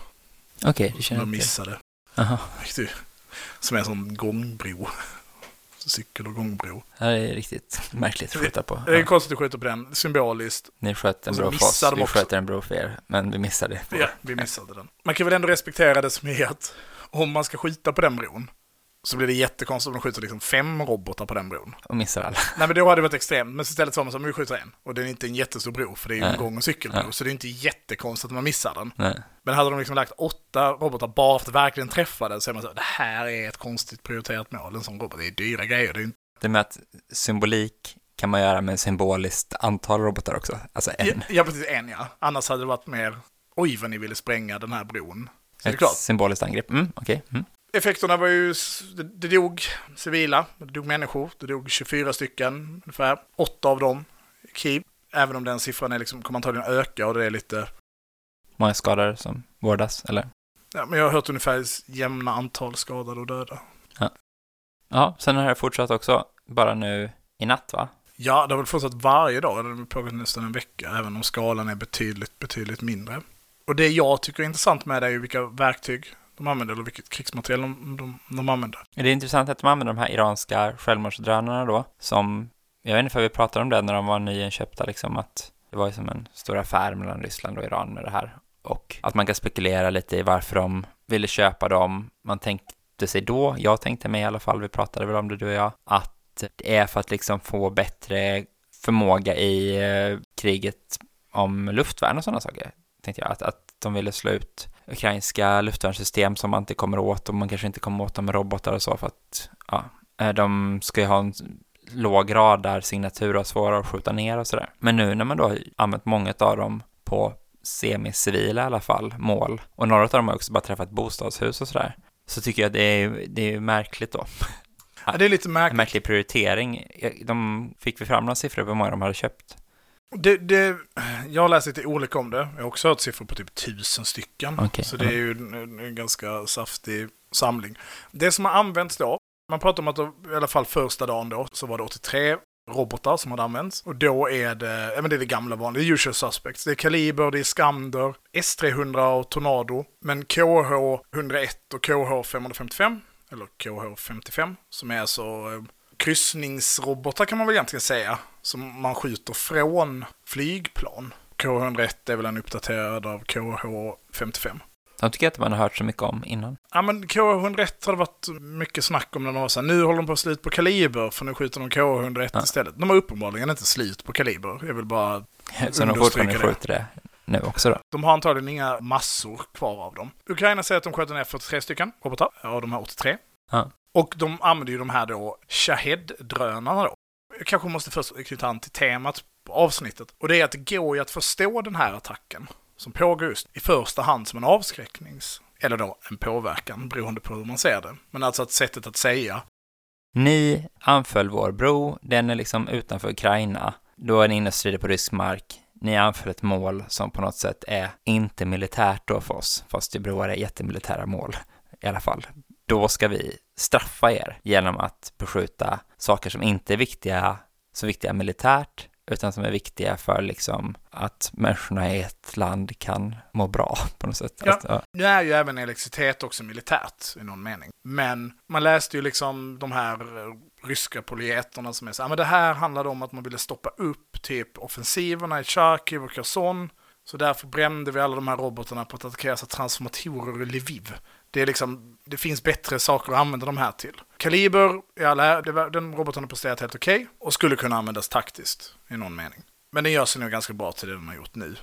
Okej, okay, det känner jag De missade. Aha. Som är en sån gångbro. Cykel och gångbro. Det är riktigt märkligt att skjuta på. Det är konstigt att skjuta på den, symboliskt. Ni sköt en bro för oss, vi sköt en bro för er, men vi missade. Ja, vi missade den. Man kan väl ändå respektera det som är att om man ska skjuta på den bron, så blir det jättekonstigt om de skjuter liksom fem robotar på den bron. Och missar alla. Nej men då hade det varit extremt. Men istället så var man så, vi skjuter en. Och det är inte en jättestor bro, för det är ju en gång och cykelbro. Nej. Så det är inte jättekonstigt att man missar den. Nej. Men hade de liksom lagt åtta robotar bara för att verkligen träffa den, så är man så, det här är ett konstigt prioriterat mål. En sån robot, det är dyra grejer. Det, är inte... det med att symbolik kan man göra med symboliskt antal robotar också. Alltså en. Ja, ja precis, en ja. Annars hade det varit mer, oj vad ni ville spränga den här bron. Så Ett symboliskt angrepp, mm, okej. Okay. Mm effekterna var ju, det, det dog civila, det dog människor, det dog 24 stycken ungefär, åtta av dem i Kiev. Även om den siffran är liksom, kommer antagligen öka och det är lite... Många skadade som vårdas, eller? Ja, men jag har hört ungefär jämna antal skadade och döda. Ja. Ja, sen har det fortsatt också, bara nu i natt va? Ja, det har väl fortsatt varje dag, det har pågått nästan en vecka, även om skalan är betydligt, betydligt mindre. Och det jag tycker är intressant med det är ju vilka verktyg de använder, eller vilket krigsmaterial de, de, de använder. Det är intressant att de använder de här iranska självmordsdrönarna då, som, jag vet inte för vi pratade om det när de var nyinköpta, liksom att det var ju som en stor affär mellan Ryssland och Iran med det här. Och att man kan spekulera lite i varför de ville köpa dem. Man tänkte sig då, jag tänkte mig i alla fall, vi pratade väl om det du och jag, att det är för att liksom få bättre förmåga i eh, kriget om luftvärn och sådana saker. Tänkte jag, att, att de ville slå ut ukrainska luftvärnssystem som man inte kommer åt och man kanske inte kommer åt dem med robotar och så för att ja, eh, de ska ju ha en låg radarsignatur och svårare att skjuta ner och sådär. Men nu när man då har använt många av dem på semicivila i alla fall mål och några av dem har också bara träffat bostadshus och sådär så tycker jag det är, det är märkligt då Ja, det är lite en märkligt. märklig prioritering. De fick vi fram några siffror på hur många de hade köpt. Det, det, jag har läst lite olika om det. Jag har också hört siffror på typ tusen stycken. Okej, så det är ju en, en ganska saftig samling. Det som har använts då, man pratar om att i alla fall första dagen då, så var det 83 robotar som hade använts. Och då är det, ja men det är det gamla vanliga, det är usual suspects. Det är Kaliber, det är Skander, S300 och Tornado. Men KH101 och KH555 eller KH55, som är alltså eh, kryssningsrobotar kan man väl egentligen säga, som man skjuter från flygplan. KH101 är väl en uppdaterad av KH55. De tycker jag inte man har hört så mycket om innan. Ja men KH101 har det varit mycket snack om när de var så här, nu håller de på att slut på kaliber för nu skjuter de KH101 Ja. istället. De har uppenbarligen inte slut på kaliber, jag vill bara Så de fortfarande det. skjuter det nu också då. De har antagligen inga massor kvar av dem. Ukraina säger att de sköt ner 43 stycken robotar av de här 83. Ja. Och de använder ju de här då Shahed-drönarna då. Jag kanske måste först knyta an till temat på avsnittet. Och det är att det går ju att förstå den här attacken som pågår just i första hand som en avskräcknings... Eller då en påverkan, beroende på hur man ser det. Men alltså att sättet att säga. Ni anföll vår bro, den är liksom utanför Ukraina. Då är ni inne och strider på rysk mark. Ni anföll ett mål som på något sätt är inte militärt då för oss, fast det broar är jättemilitära mål i alla fall. Då ska vi straffa er genom att beskjuta saker som inte är viktiga, så viktiga militärt, utan som är viktiga för liksom att människorna i ett land kan må bra på något sätt. Ja. Alltså, Nu är ju även elektricitet också militärt i någon mening. Men man läste ju liksom de här eh, ryska polyeterna som är så här, men det här handlade om att man ville stoppa upp typ offensiverna i Charkiv och Kherson. Så därför brände vi alla de här robotarna på att attackera transformatorer i Lviv. Det är liksom, det finns bättre saker att använda de här till. Kaliber, alla, var, den roboten har presterat helt okej och skulle kunna användas taktiskt i någon mening. Men den gör sig nog ganska bra till det den har gjort nu.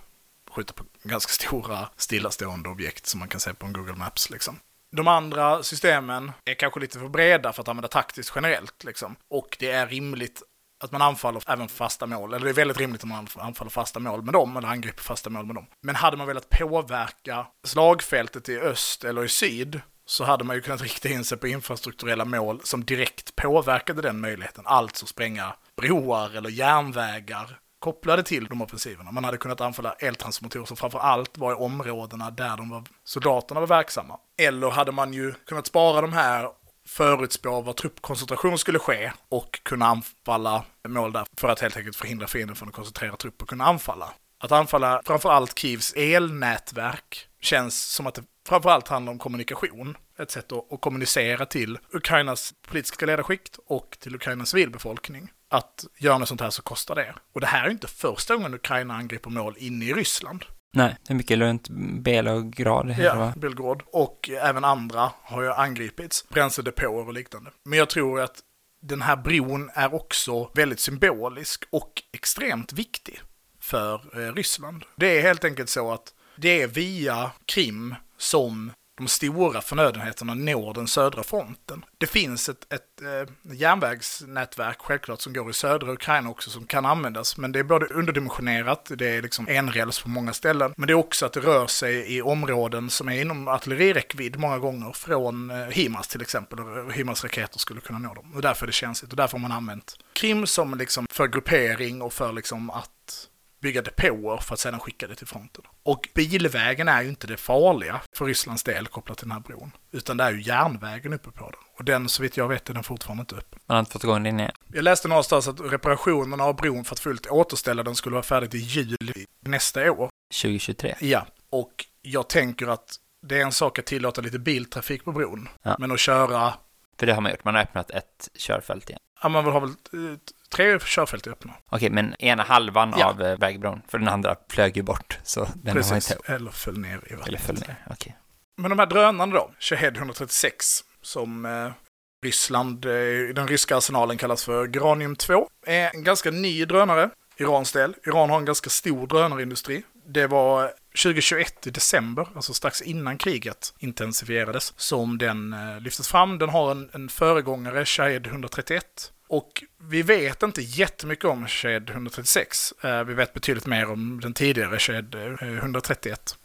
Skjuta på ganska stora stillastående objekt som man kan se på en Google Maps liksom. De andra systemen är kanske lite för breda för att använda taktiskt generellt liksom. Och det är rimligt att man anfaller även fasta mål, eller det är väldigt rimligt att man anfaller fasta mål med dem, eller angriper fasta mål med dem. Men hade man velat påverka slagfältet i öst eller i syd, så hade man ju kunnat rikta in sig på infrastrukturella mål som direkt påverkade den möjligheten. Alltså spränga broar eller järnvägar kopplade till de offensiverna. Man hade kunnat anfalla eltransformatorer som framför allt var i områdena där de var, soldaterna var verksamma. Eller hade man ju kunnat spara de här förutspå var truppkoncentration skulle ske och kunna anfalla mål där för att helt enkelt förhindra fienden från att koncentrera trupp och kunna anfalla. Att anfalla framförallt Kievs elnätverk känns som att det framförallt handlar om kommunikation. Ett sätt att, att kommunicera till Ukrainas politiska ledarskikt och till Ukrainas civilbefolkning. Att göra något sånt här så kostar det. Och det här är ju inte första gången Ukraina angriper mål inne i Ryssland nej, det är mycket runt det, Ja, va? Belgrad. Och även andra har ju angripits. Bränsledepåer och liknande. Men jag tror att den här bron är också väldigt symbolisk och extremt viktig för eh, Ryssland. Det är helt enkelt så att det är via Krim som de stora förnödenheterna når den södra fronten. Det finns ett, ett eh, järnvägsnätverk självklart som går i södra Ukraina också som kan användas, men det är både underdimensionerat, det är liksom enräls på många ställen, men det är också att det rör sig i områden som är inom artilleriräckvidd många gånger från eh, HIMARS till exempel, och HIMARS raketer skulle kunna nå dem. Och därför är det känsligt och därför har man använt Krim som liksom för gruppering och för liksom att bygga depåer för att sedan skicka det till fronten. Och bilvägen är ju inte det farliga för Rysslands del kopplat till den här bron, utan det är ju järnvägen uppe på den. Och den, så vitt jag vet, är den fortfarande inte öppen. Man har inte fått igång den igen. Jag läste någonstans att reparationerna av bron för att fullt återställa den skulle vara färdigt i juli nästa år. 2023. Ja, och jag tänker att det är en sak att tillåta lite biltrafik på bron, Ja. men att köra, För det har man gjort. Man har öppnat ett körfält igen. ja man vill ha väl eh, tre körfält öppna. Okej, men ena halvan Ja. av eh, vägbron, för den andra flög ju bort. Så den har Precis, inte... eller föll ner i vattnet. Eller föll ner. Okej. Men de här drönarna då, Shahed 136, som eh, Ryssland, eh, i den ryska arsenalen kallas för Granium 2, är en ganska ny drönare, Irans del. Iran har en ganska stor drönarindustri. Det var 2021 i december, alltså strax innan kriget intensifierades, som den eh, lyftes fram. Den har en, en föregångare, Shahed 131. Och vi vet inte jättemycket om Shahed 136. Eh, vi vet betydligt mer om den tidigare Shahed eh, 131.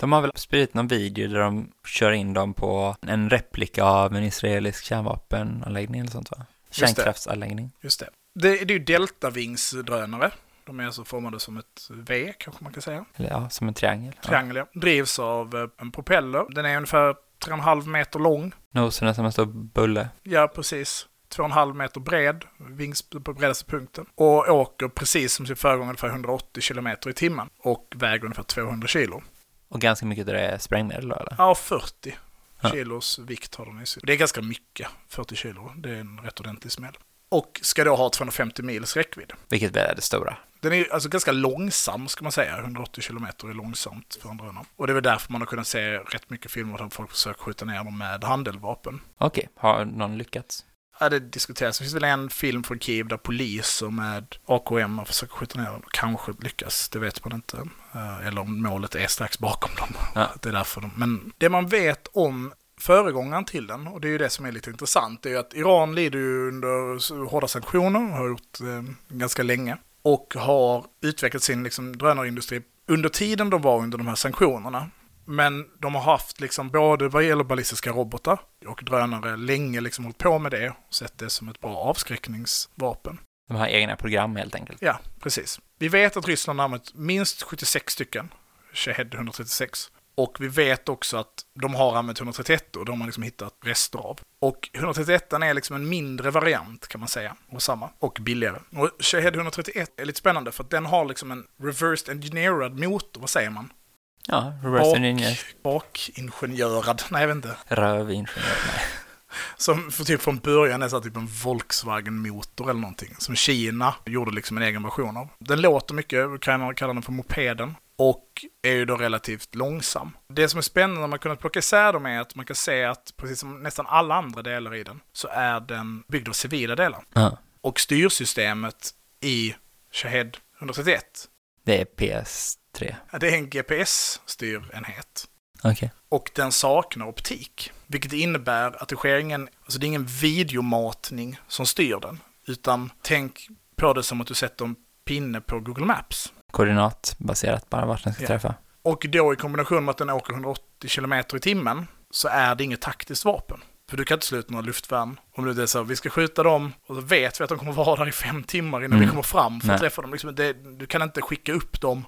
De har väl spridit någon video där de kör in dem på en replika av en israelisk kärnvapenanläggning eller sånt va? Kärnkraftsanläggning. Just det. Det, det är ju Deltavingsdrönare. De är alltså formade som ett V, kanske man kan säga. Eller ja, som en triangel. Triangel, ja. Drivs av eh, en propeller. Den är ungefär 3,5 meter lång. Nosen är som en stor bulle. Ja, precis. 2,5 meter bred, vings på bredaste punkten. Och åker precis som sin föregångare ungefär 180 kilometer i timmen. Och väger ungefär 200 kilo. Och ganska mycket det är sprängmedel då, eller? Ja, 40 Ja. kilos vikt har den i sig. Det är ganska mycket, 40 kilo. Det är en rätt ordentlig smäll. Och ska då ha 250 mils räckvidd. Vilket är det stora. Den är alltså ganska långsam ska man säga. 180 kilometer är långsamt för en drönare. Och det är väl därför man har kunnat se rätt mycket filmer där folk försöker skjuta ner dem med handeldvapen. Okej, har någon lyckats? Ja, det diskuteras. Det finns väl en film från Kiev där poliser med AKM har försökt skjuta ner dem. Kanske lyckas, det vet man inte. Eh, Eller om målet är strax bakom dem. Ja. Det är därför de... Men det man vet om föregångaren till den, och det är ju det som är lite intressant, det är ju att Iran lider ju under hårda sanktioner, har gjort eh, ganska länge, och har utvecklat sin liksom, drönarindustri under tiden de var under de här sanktionerna. Men de har haft liksom både vad gäller ballistiska robotar och drönare länge liksom hållit på med det och sett det som ett bra avskräckningsvapen. De har egna program helt enkelt. Ja, precis. Vi vet att Ryssland har använt minst 76 stycken Shahed 136. Och vi vet också att de har använt 131 och de har man liksom hittat rester av. Och 131 är liksom en mindre variant kan man säga, och samma, och billigare. Och Shahed 131 är lite spännande för att den har liksom en reversed engineerad motor, vad säger man? Ja, reverse bak, ingenjörad. Nej, jag vet inte. Rövingenjör. Som för typ från början är så typ en Volkswagen-motor eller någonting. Som Kina gjorde liksom en egen version av. Den låter mycket, ukrainarna kallar den för mopeden. Och är ju då relativt långsam. Det som är spännande när man kunnat plocka isär dem är att man kan se att precis som nästan alla andra delar i den så är den byggd av civila delar. Ja. Och styrsystemet i Shahed 131. Det är PS 3? Det är en GPS-styrenhet. Okay. Och den saknar optik, vilket innebär att det sker ingen, alltså det är ingen videomatning som styr den, utan tänk på det som att du sätter en pinne på Google Maps. Koordinatbaserat bara vart den ska ja. träffa. Och då i kombination med att den åker 180 km i timmen så är det inget taktiskt vapen. För du kan inte sluta några luftvärn. Om du är så här, vi ska skjuta dem och så vet vi att de kommer vara där i fem timmar innan mm. vi kommer fram för att Nej. träffa dem. Liksom, det, du kan inte skicka upp dem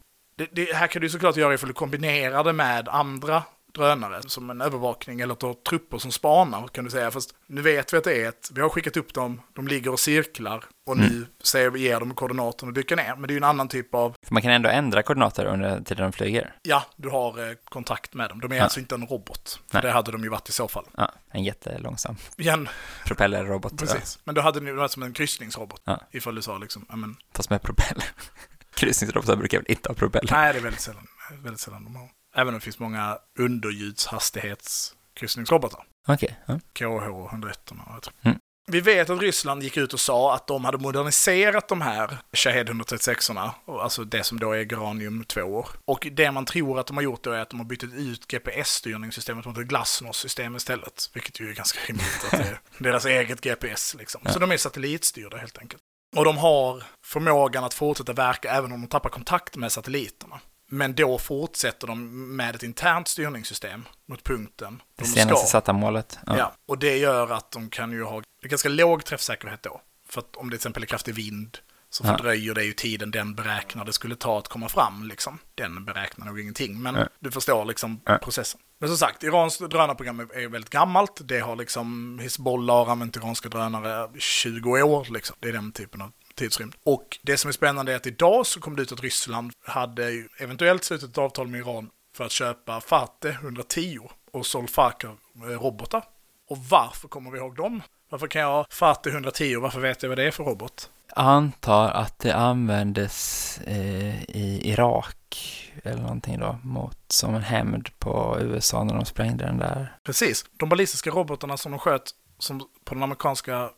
det, det här kan du såklart göra ifall du kombinerar det med andra drönare, som en övervakning eller har trupper som spanar kan du säga. Fast nu vet vi att det är ett, vi har skickat upp dem, de ligger och cirklar och nu Mm. säger vi, ger dem koordinaterna och dyker ner. Men det är ju en annan typ av För man kan ändå ändra koordinater under tiden de flyger. Ja, du har eh, kontakt med dem. De är Ja. alltså inte en robot. För Nej. det hade de ju varit i så fall. Ja, en jättelångsam Igen, propellerrobot. precis. Men då hade ni varit som en kryssningsrobot. Ja. Ifall du sa liksom, ja men, Ja, fast med propeller. Kryssningsrobotar brukar väl inte ha propeller? nej det är väldigt sällan, väldigt sällan de har. Även om det finns många underljudshastighetskryssningsrobotar. Okej. ja. KH-101 och jag tror. Mm. Vi vet att Ryssland gick ut och sa att de hade moderniserat de här Shahed 136orna, och alltså det som då är Granium 2 Och det man tror att de har gjort då är att de har bytt ut GPS-styrningssystemet mot ett Glasnost-system istället. Vilket ju är ganska rimligt att det är deras eget GPS liksom. Ja. Så de är satellitstyrda helt enkelt. Och de har förmågan att fortsätta verka även om de tappar kontakt med satelliterna. Men då fortsätter de med ett internt styrningssystem mot punkten. Det de senaste ska. satta målet. Ja. och det gör att de kan ju ha ganska låg träffsäkerhet då. För att om det till exempel är kraftig vind så fördröjer det ju tiden den beräknade skulle ta att komma fram. Liksom. Den beräknar nog ingenting, men du förstår liksom processen. Men som sagt, Irans drönarprogram är väldigt gammalt. Det har liksom Hizbollah har använt iranska drönare 20 år. Liksom. Det är den typen av tidsrymd. Och det som är spännande är att idag så kom det ut att Ryssland hade eventuellt slutit ett avtal med Iran för att köpa Fateh 110 och Solfakar eh, robotar. Och varför kommer vi ihåg dem? Varför kan jag ha Fateh 110 och varför vet jag vad det är för robot? Antar att det användes eh, i Irak eller någonting då, mot, som en hämnd på USA när de sprängde den där. Precis, de ballistiska robotarna som de sköt som på den amerikanska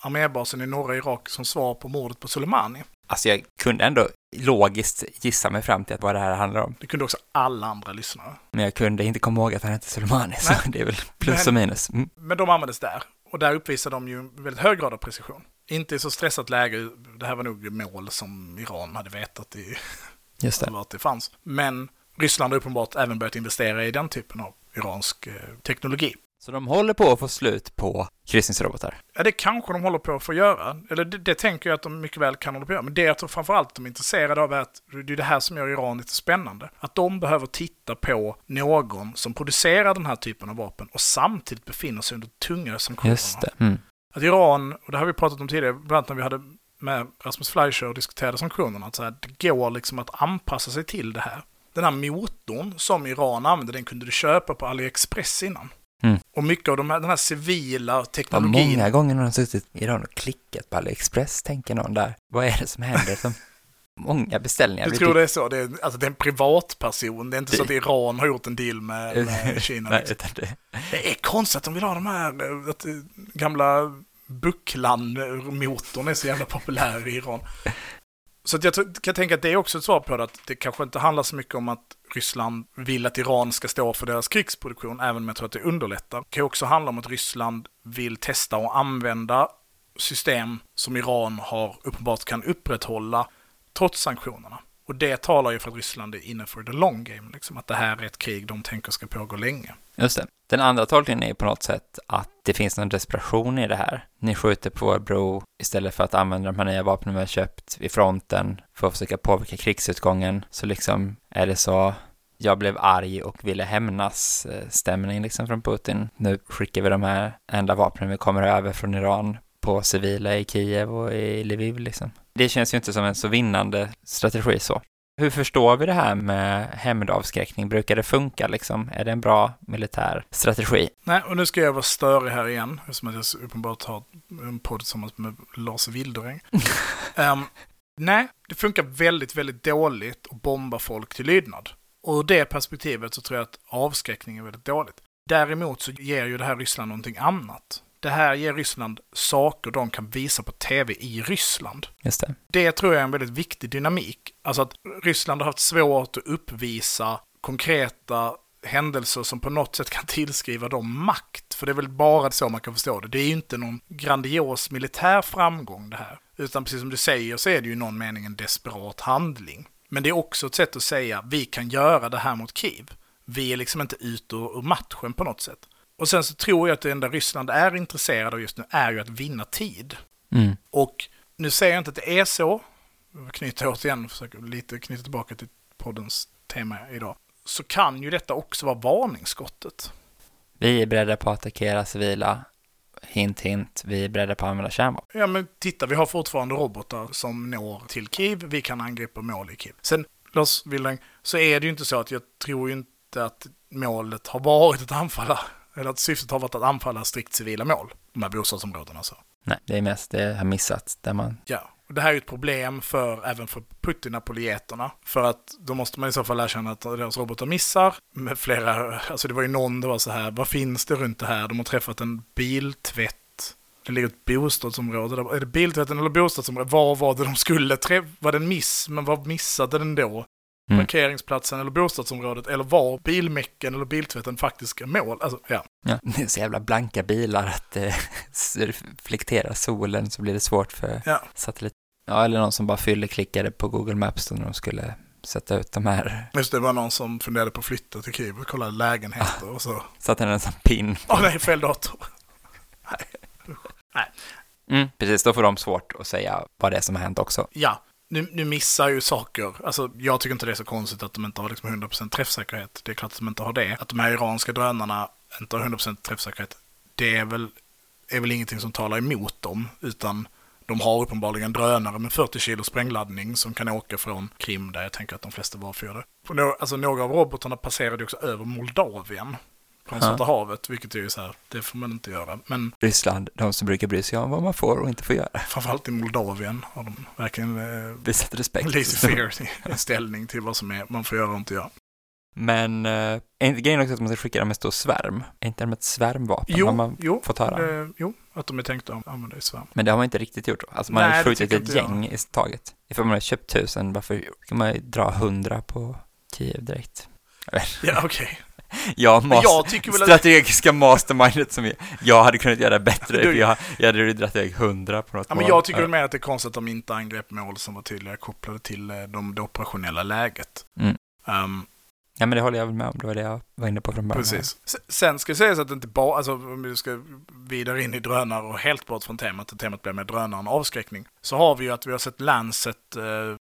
armébasen i norra Irak som svar på mordet på Soleimani. Alltså jag kunde ändå logiskt gissa mig fram till att vad det här handlar om. Det kunde också alla andra lyssnare. Men jag kunde inte komma ihåg att han hette Soleimani, så Nej. det är väl plus och minus. Mm. Men de användes där. Och där uppvisar de ju en väldigt hög grad av precision. Inte i så stressat läge, det här var nog mål som Iran hade vetat i Just det. att det fanns. Men Ryssland har uppenbart även börjat investera i den typen av iransk eh, teknologi. Så de håller på att få slut på kryssningsrobotar. Ja, det kanske de håller på att få göra. Eller det, det tänker jag att de mycket väl kan hålla på att göra. Men det jag tror framförallt de är intresserade av är att det är det här som gör Iran lite spännande. Att de behöver titta på någon som producerar den här typen av vapen och samtidigt befinner sig under tunga sanktioner. Just det. Mm. Att Iran, och det har vi pratat om tidigare, bland annat när vi hade med Rasmus Fleischer och diskuterade sanktionerna, att så här, det går liksom att anpassa sig till det här. Den här motorn som Iran använde, den kunde du köpa på AliExpress innan. Mm. Och mycket av de här, den här civila Vad teknologin. många gånger har de suttit i Iran och klickat på AliExpress, tänker någon där. Vad är det som händer? Som många beställningar. Du tror det är så? Det är, alltså det är en privatperson. Det är inte så att Iran har gjort en deal med, med Kina. Nej, liksom. utan det... Det är konstigt att de vill ha de här, att eh, gamla Bucklan-motorn är så jävla populär i Iran. Så att jag kan tänka att det är också ett svar på det, att det kanske inte handlar så mycket om att Ryssland vill att Iran ska stå för deras krigsproduktion, även om jag tror att det underlättar. Det kan ju också handla om att Ryssland vill testa och använda system som Iran har uppenbart kan upprätthålla trots sanktionerna. Och det talar ju för att Ryssland är inne för the long game, liksom att det här är ett krig de tänker ska pågå länge. Just det. Den andra tolkningen är på något sätt att det finns någon desperation i det här. Ni skjuter på vår bro istället för att använda de här nya vapnen vi har köpt vid fronten för att försöka påverka krigsutgången. Så liksom är det så jag blev arg och ville hämnas-stämning eh, liksom från Putin. Nu skickar vi de här enda vapnen vi kommer över från Iran på civila i Kiev och i Lviv liksom. Det känns ju inte som en så vinnande strategi så. Hur förstår vi det här med hämndavskräckning? Brukar det funka liksom? Är det en bra militär strategi? Nej, och nu ska jag vara störig här igen, eftersom att jag uppenbart har en podd tillsammans med Lars Wildereng. Ehm, nej, det funkar väldigt, väldigt dåligt att bomba folk till lydnad. Och ur det perspektivet så tror jag att avskräckning är väldigt dåligt. Däremot så ger ju det här Ryssland någonting annat. Det här ger Ryssland saker de kan visa på tv i Ryssland. Just det. Det tror jag är en väldigt viktig dynamik. Alltså att Ryssland har haft svårt att uppvisa konkreta händelser som på något sätt kan tillskriva dem makt. För det är väl bara så man kan förstå det. Det är ju inte någon grandios militär framgång det här. Utan precis som du säger så är det ju i någon mening en desperat handling. Men det är också ett sätt att säga vi kan göra det här mot Kiev. Vi är liksom inte ute ur matchen på något sätt. Och sen så tror jag att det enda Ryssland är intresserad av just nu är ju att vinna tid. Mm. Och nu säger jag inte att det är så. Knyter återigen, försöker lite knyta tillbaka till poddens tema idag. Så kan ju detta också vara varningsskottet. Vi är beredda på att attackera civila. Hint, hint. Vi är beredda på att använda kärnvapen. Ja men titta, vi har fortfarande robotar som når till Kiev. Vi kan angripa mål i Kiev. Sen, Lars Willing, så är det ju inte så att jag tror ju inte att målet har varit att anfalla, eller att syftet har varit att anfalla strikt civila mål. De här bostadsområdena alltså. Nej, det är mest det har missats där man... Ja, och det här är ju ett problem för, även för Putin-apologeterna. För att då måste man i så fall erkänna att deras robotar missar. Med flera, alltså det var ju någon, det var så här, vad finns det runt det här? De har träffat en biltvätt. Det ligger ett bostadsområde där. Är det biltvätten eller bostadsområdet? Var var det de skulle träffa? Var det en miss? Men vad missade den då? Mm. Parkeringsplatsen eller bostadsområdet? Eller var bilmäcken eller biltvätten faktiska mål? Alltså, ja. Ja, det är så jävla blanka bilar att det reflekterar solen så blir det svårt för Ja. satellit. Ja, eller någon som bara fylleklickade på Google Maps då när de skulle sätta ut de här. Just det var någon som funderade på att flytta till Kiev och kolla lägenheter och så. Satte en sån pin. Åh nej, fel dator. nej. nej. Mm, precis, då får de svårt att säga vad det är som har hänt också. Ja, nu, nu missar ju saker. Alltså, jag tycker inte det är så konstigt att de inte har liksom 100% träffsäkerhet. Det är klart att de inte har det. Att de här iranska drönarna inte har 100% träffsäkerhet, det är väl, är väl ingenting som talar emot dem, utan de har uppenbarligen drönare med 40 kilo sprängladdning som kan åka från Krim, där jag tänker att de flesta varför Alltså några av robotarna passerade också över Moldavien från. Svarta havet, vilket är ju så här, det får man inte göra. Men Ryssland, de som brukar bry sig om vad man får och inte får göra. framförallt i Moldavien har de verkligen eh, Visat respekt. laissez-faire ställning till vad som är, man får göra och inte göra. Men eh, är inte grejen också att man ska skicka dem med stor svärm? Är inte de ett svärmvapen? har Jo, man jo, fått höra? det, jo, att de är tänkta att använda i svärm. Men det har man inte riktigt gjort. Alltså man Nej, har det skjutit ett inte jag. gäng i taget. Ifall man har köpt tusen, varför ska man dra hundra på Kiev direkt? Ja, okej. Jag, Men mas- jag tycker väl att... strategiska mastermindet som jag, jag hade kunnat göra bättre. Du- jag, jag hade dragit iväg hundra på något Ja, men jag tycker väl mer att det är konstigt att de inte angrep mål som var tydliga kopplade till eh, de, det operationella läget. Mm. Ehm, Ja, men det håller jag väl med om. Det var det jag var inne på från början. precis. Sen ska sägas att det inte bara, alltså om vi ska vidare in i drönare och helt bort från temat, och temat blir med drönare och avskräckning, så har vi ju att vi har sett Lancet, eh,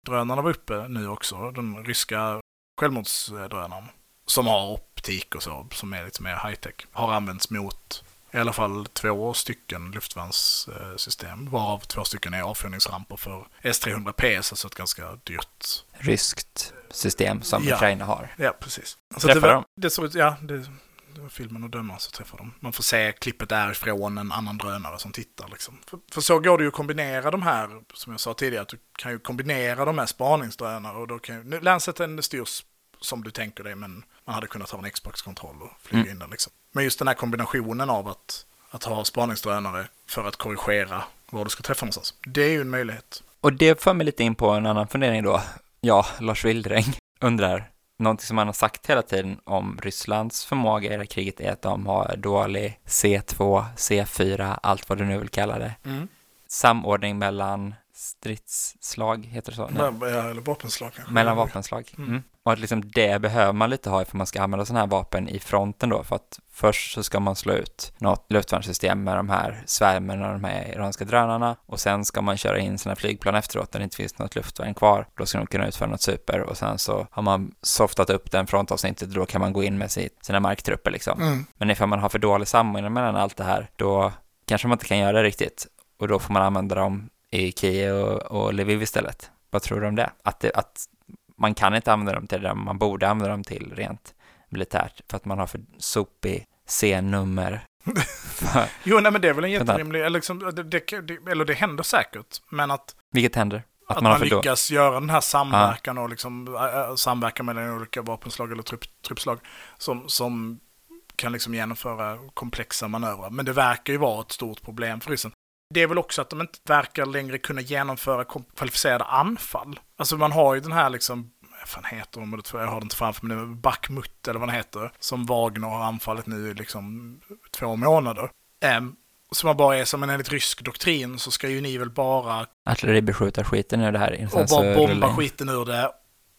drönarna var uppe nu också, den ryska självmordsdrönaren, som har optik och så, som är lite mer high-tech, har använts mot i alla fall två stycken luftvärnssystem, varav två stycken är avfyrningsramper för S-300P, alltså ett ganska dyrt Ryskt system som Ja. Ukraina har. Ja, precis. Träffar det, de? det såg ut, ja, det, det var filmen och döma så träffar de. Man får se klippet därifrån en annan drönare som tittar liksom. För, för så går det ju att kombinera de här, som jag sa tidigare, att du kan ju kombinera de här spaningsdrönare och då kan ju, Lanceten styrs som du tänker dig, men man hade kunnat ha en Xbox-kontroll och flyga Mm. in den liksom. Men just den här kombinationen av att, att ha spaningsdrönare för att korrigera var du ska träffa någonstans, det är ju en möjlighet. Och det för mig lite in på en annan fundering då. Ja, Lars Wildräng undrar, någonting som han har sagt hela tiden om Rysslands förmåga i det här kriget är att de har dålig C2, C4, allt vad du nu vill kalla det. Samordning mellan stridsslag, heter det så? Nej. Ja, Eller vapenslag kanske. Mellan vapenslag. Mm. Mm. Och att liksom det behöver man lite ha för man ska använda sådana här vapen i fronten då. För att först så ska man slå ut något luftvärnssystem med de här svärmen och de här iranska drönarna. Och sen ska man köra in sina flygplan efteråt där det inte finns något luftvärn kvar. Då ska de kunna utföra något super. Och sen så har man softat upp den frontavsnittet. Då kan man gå in med sina marktrupper liksom. Mm. Men ifall man har för dålig samordning mellan allt det här, då kanske man inte kan göra det riktigt. Och då får man använda dem i Kiev och, och Lviv istället. Vad tror du om det? Att, det? att man kan inte använda dem till det man borde använda dem till rent militärt för att man har för sopig C-nummer. Jo, nej men det är väl en jätterimlig, eller, liksom, det, det, eller det händer säkert, men att, Vilket händer? Att, att man, man, för då... lyckas göra den här samverkan och liksom äh, samverka mellan olika vapenslag eller trupp, truppslag som, som kan liksom genomföra komplexa manövrar. Men det verkar ju vara ett stort problem för ryssen. Det är väl också att de inte verkar längre kunna genomföra kvalificerade anfall. Alltså man har ju den här liksom, vad fan heter de, jag har det inte framför mig nu, Bakhmut eller vad den heter, som Wagner har anfallit nu i liksom två månader. Um, som man bara är som en enligt rysk doktrin så ska ju ni väl bara Artilleribeskjutarskiten ur det här. och så bara bomba rullar in. skiten ur det.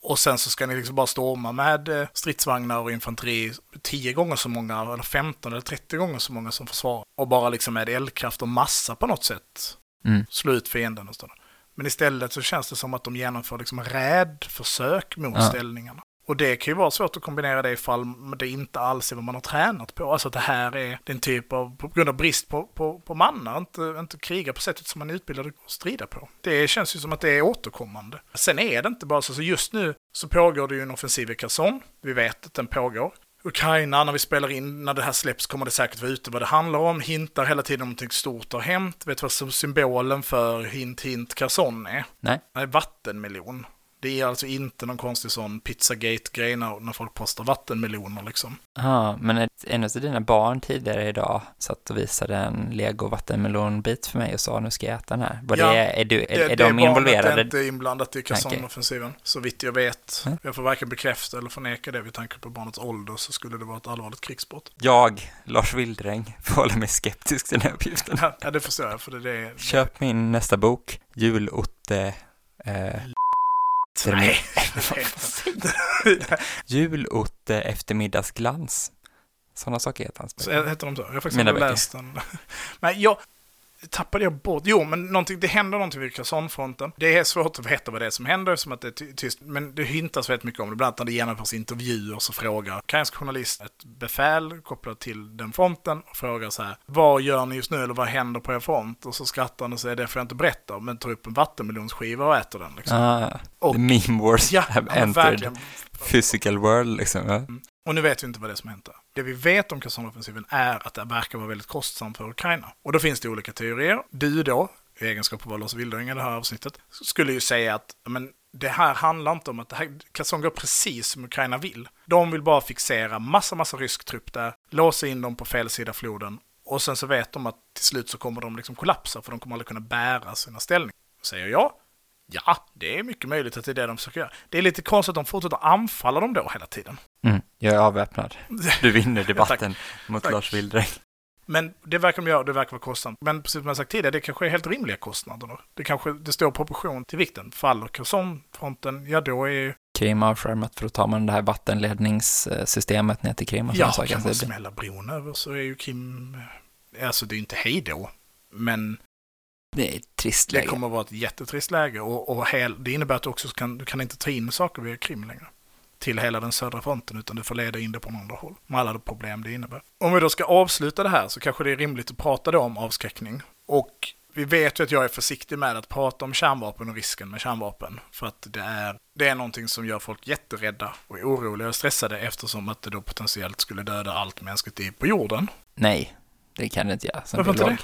Och sen så ska ni liksom bara storma med eh, stridsvagnar och infanteri 10 gånger så många, eller 15 eller 30 gånger så många som försvarar. Och bara liksom med eldkraft och massa på något sätt Mm. slå ut fienden och sådär. Men istället så känns det som att de genomför liksom rädförsök mot Ja. ställningarna. Och det kan ju vara svårt att kombinera det ifall det inte alls är vad man har tränat på. Alltså att det här är den typ av, på grund av brist på, på, på mannar, inte, inte kriga på sättet som man är utbildad att strida på. Det känns ju som att det är återkommande. Sen är det inte bara så, så just nu så pågår det ju en offensiv i Kherson. Vi vet att den pågår. Ukraina, när vi spelar in, när det här släpps kommer det säkert vara ute vad det handlar om. Hintar hela tiden om någonting stort har hänt. Vet du vad symbolen för hint hint Kherson är? Nej. Nej, vattenmelon. Det är alltså inte någon konstig sån pizzagate-grej när, när folk postar vattenmeloner liksom. Ja, men en av dina barn tidigare idag satt och visade en lego vattenmelonbit för mig och sa nu ska jag äta den här. Var Ja, det, är, du, är, Det, är det de involverade? är inte inblandat i Kherson-offensiven, så vitt jag vet. Mm. Jag får varken bekräfta eller förneka det vid tanke på barnets ålder så skulle det vara ett allvarligt krigsbrott. Jag, Lars Wildräng, förhåller mig skeptisk till den här uppgiften. Ja, det förstår jag, för det, det är... Köp min nästa bok, Julotte... Eh, Nej. Julotte eftermiddagsglans. Sådana saker heter hans böcker. heter de så? Jag har faktiskt Mina inte läst den. Men jag, tappade jag bort. Jo, men någonting, det händer någonting vid Kazanfronten. Det är svårt att veta vad det är som händer som att det är ty- tyst, men det hintas väldigt mycket om det. Bland annat när det genomförs intervjuer så frågar ukrainsk journalist ett befäl kopplat till den fronten och frågar så här, vad gör ni just nu eller vad händer på er front? Och så skrattar han och säger, det får jag inte berätta, men tar upp en vattenmelonsskiva och äter den. Liksom. Ah, Och- the meme wars Ja, have entered verkligen. physical world liksom. Ja. Och nu vet vi inte vad det är som hänt där. Det vi vet om Khersonoffensiven är att det verkar vara väldigt kostsamt för Ukraina. Och då finns det olika teorier. Du då, i egenskap av Lars Wildring i det här avsnittet, skulle ju säga att men, det här handlar inte om att det här, Kherson går precis som Ukraina vill. De vill bara fixera massa, massa rysk trupp där, låsa in dem på fel sida floden och sen så vet de att till slut så kommer de liksom kollapsa för de kommer aldrig kunna bära sina ställningar. Säger jag, ja, det är mycket möjligt att det är det de försöker göra. Det är lite konstigt att de fortsätter anfalla dem då hela tiden. Mm, jag är avväpnad. Du vinner debatten mot Tack. Lars Wildring. Men det verkar de göra, det verkar vara kostsamt. Men precis som jag sagt tidigare, det kanske är helt rimliga kostnader. Då. Det kanske det står proportion till vikten. Faller Kherson-fronten, ja då är Krim avskärmat för att ta man det här vattenledningssystemet ner till Krim och ja, sådana kan saker. man smälla bron över så är ju Krim, alltså det är ju inte hej då. Men Det är ett trist det läge. kommer att vara ett jättetrist läge och, och hel, det innebär att du också kan, du kan inte ta in saker via Krim längre. Till hela den södra fronten utan du får leda in det på andra håll. Med alla de problem det innebär. Om vi då ska avsluta det här så kanske det är rimligt att prata då om avskräckning. Och vi vet ju att jag är försiktig med att prata om kärnvapen och risken med kärnvapen. För att det är, det är någonting som gör folk jätterädda och oroliga och stressade eftersom att det då potentiellt skulle döda allt mänskligt liv på jorden. Nej, det kan det inte göra Varför inte biolog.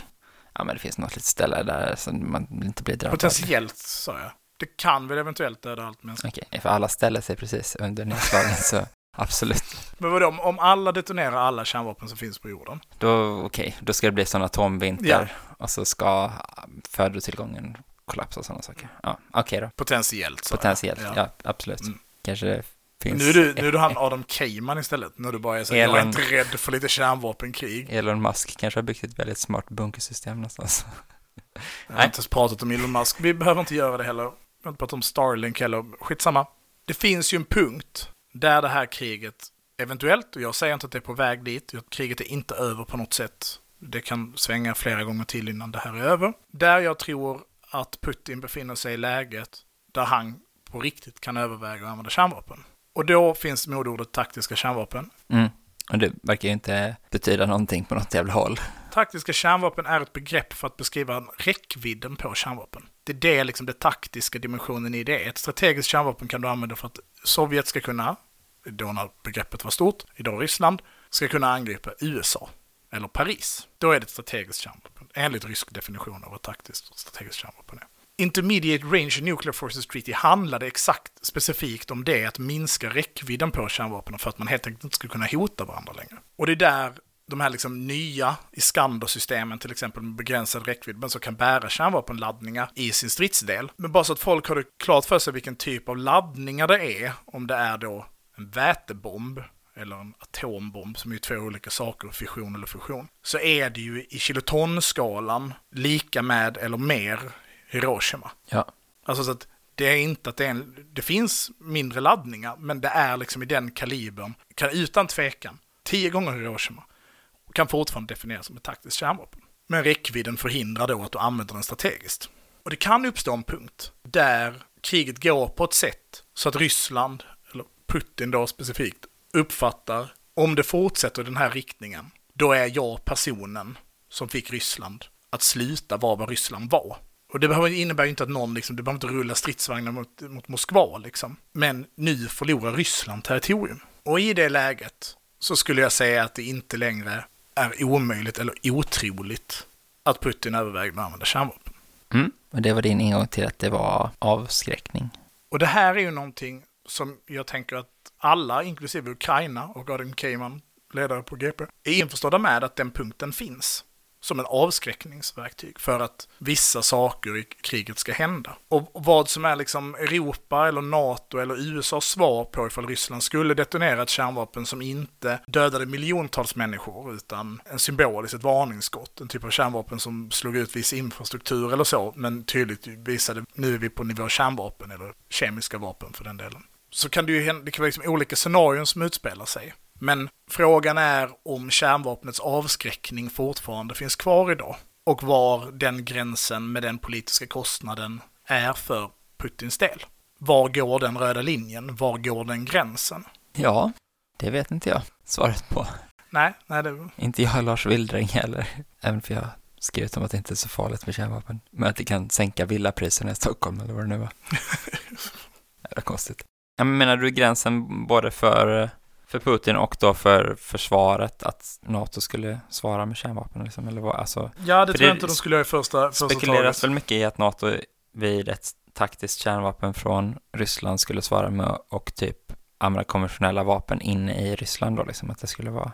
Ja, men det finns något litet ställe där som man inte blir drabbad. Potentiellt, sa jag. Det kan väl eventuellt döda allt mänskligt Okej, för alla ställer sig precis under nedslagen så absolut. Men vadå, om- om alla detonerar alla kärnvapen som finns på jorden? Då, okej, då ska det bli sån atomvinter Ja. och så ska födotillgången kollapsa och sådana saker. Ja, okej då. Potentiellt. Potentiellt, ja, absolut. Mm. Kanske finns. Nu är, du, nu är du han Adam Cayman istället, när du bara är så här, jag är Elon- inte rädd för lite kärnvapenkrig. Elon Musk kanske har byggt ett väldigt smart bunkersystem någonstans. Jag har inte ens pratat om Elon Musk, vi behöver inte göra det heller. Vi har inte pratat om Starlink heller, skitsamma. Det finns ju en punkt där det här kriget eventuellt, och jag säger inte att det är på väg dit, kriget är inte över på något sätt. Det kan svänga flera gånger till innan det här är över. Där jag tror att Putin befinner sig i läget där han på riktigt kan överväga att använda kärnvapen. Och då finns modordet taktiska kärnvapen. Mm. Och det verkar ju inte betyda någonting på något jävla håll. Taktiska kärnvapen är ett begrepp för att beskriva räckvidden på kärnvapen. Det är det, liksom, det taktiska dimensionen i det. Ett strategiskt kärnvapen kan du använda för att Sovjet ska kunna, då när begreppet var stort, idag Ryssland, ska kunna angripa USA eller Paris. Då är det ett strategiskt kärnvapen, enligt rysk definition av vad taktiskt strategiskt kärnvapen är. Intermediate Range Nuclear Forces Treaty handlade exakt specifikt om det, att minska räckvidden på kärnvapen för att man helt enkelt inte skulle kunna hota varandra längre. Och det är där de här liksom nya Iskander-systemen till exempel med begränsad räckvidd, men som kan bära kärnvapenladdningar i sin stridsdel. Men bara så att folk har det klart för sig vilken typ av laddningar det är, om det är då en vätebomb eller en atombomb som är två olika saker, fission eller fusion, så är det ju i kilotonskalan lika med eller mer Hiroshima. Ja. Alltså så att det är inte att det är en, det finns mindre laddningar, men det är liksom i den kalibern, kan utan tvekan, tio gånger Hiroshima, kan fortfarande definieras som ett taktiskt kärnvapen. Men räckvidden förhindrar då att du använder den strategiskt. Och det kan uppstå en punkt där kriget går på ett sätt så att Ryssland, eller Putin då specifikt, uppfattar om det fortsätter i den här riktningen, då är jag personen som fick Ryssland att sluta vara vad Ryssland var. Och det behöver, innebär ju inte att någon, liksom, det behöver inte rulla stridsvagnar mot, mot Moskva, liksom. Men nu förlorar Ryssland territorium. Och i det läget så skulle jag säga att det inte längre är omöjligt eller otroligt att Putin övervägde att använda kärnvapen. Mm. Och det var din ingång till att det var avskräckning. Och det här är ju någonting som jag tänker att alla, inklusive Ukraina och Adam Cayman, ledare på GP, är införstådda med att den punkten finns som en avskräckningsverktyg för att vissa saker i kriget ska hända. Och vad som är liksom Europa eller NATO eller USAs svar på ifall Ryssland skulle detonera ett kärnvapen som inte dödade miljontals människor utan en symboliskt ett varningsskott, en typ av kärnvapen som slog ut viss infrastruktur eller så, men tydligt visade nu är vi på nivå kärnvapen eller kemiska vapen för den delen. Så kan det ju hända, det kan vara liksom olika scenarion som utspelar sig. Men frågan är om kärnvapnets avskräckning fortfarande finns kvar idag. och var den gränsen med den politiska kostnaden är för Putins del. Var går den röda linjen? Var går den gränsen? Ja, det vet inte jag svaret på. Nej, nej det... Inte jag Lars Wildring heller, även för jag skrivit om att det inte är så farligt med kärnvapen. Men att det kan sänka villapriserna i Stockholm eller vad det nu var. det är konstigt. Jag menar du gränsen både för, för Putin och då för försvaret att NATO skulle svara med kärnvapen liksom, eller vad, alltså. Ja, det tror jag det inte de skulle göra i första, första spekuleras taget. väl mycket i att NATO vid ett taktiskt kärnvapen från Ryssland skulle svara med och typ använda konventionella vapen inne i Ryssland då liksom, att det skulle vara.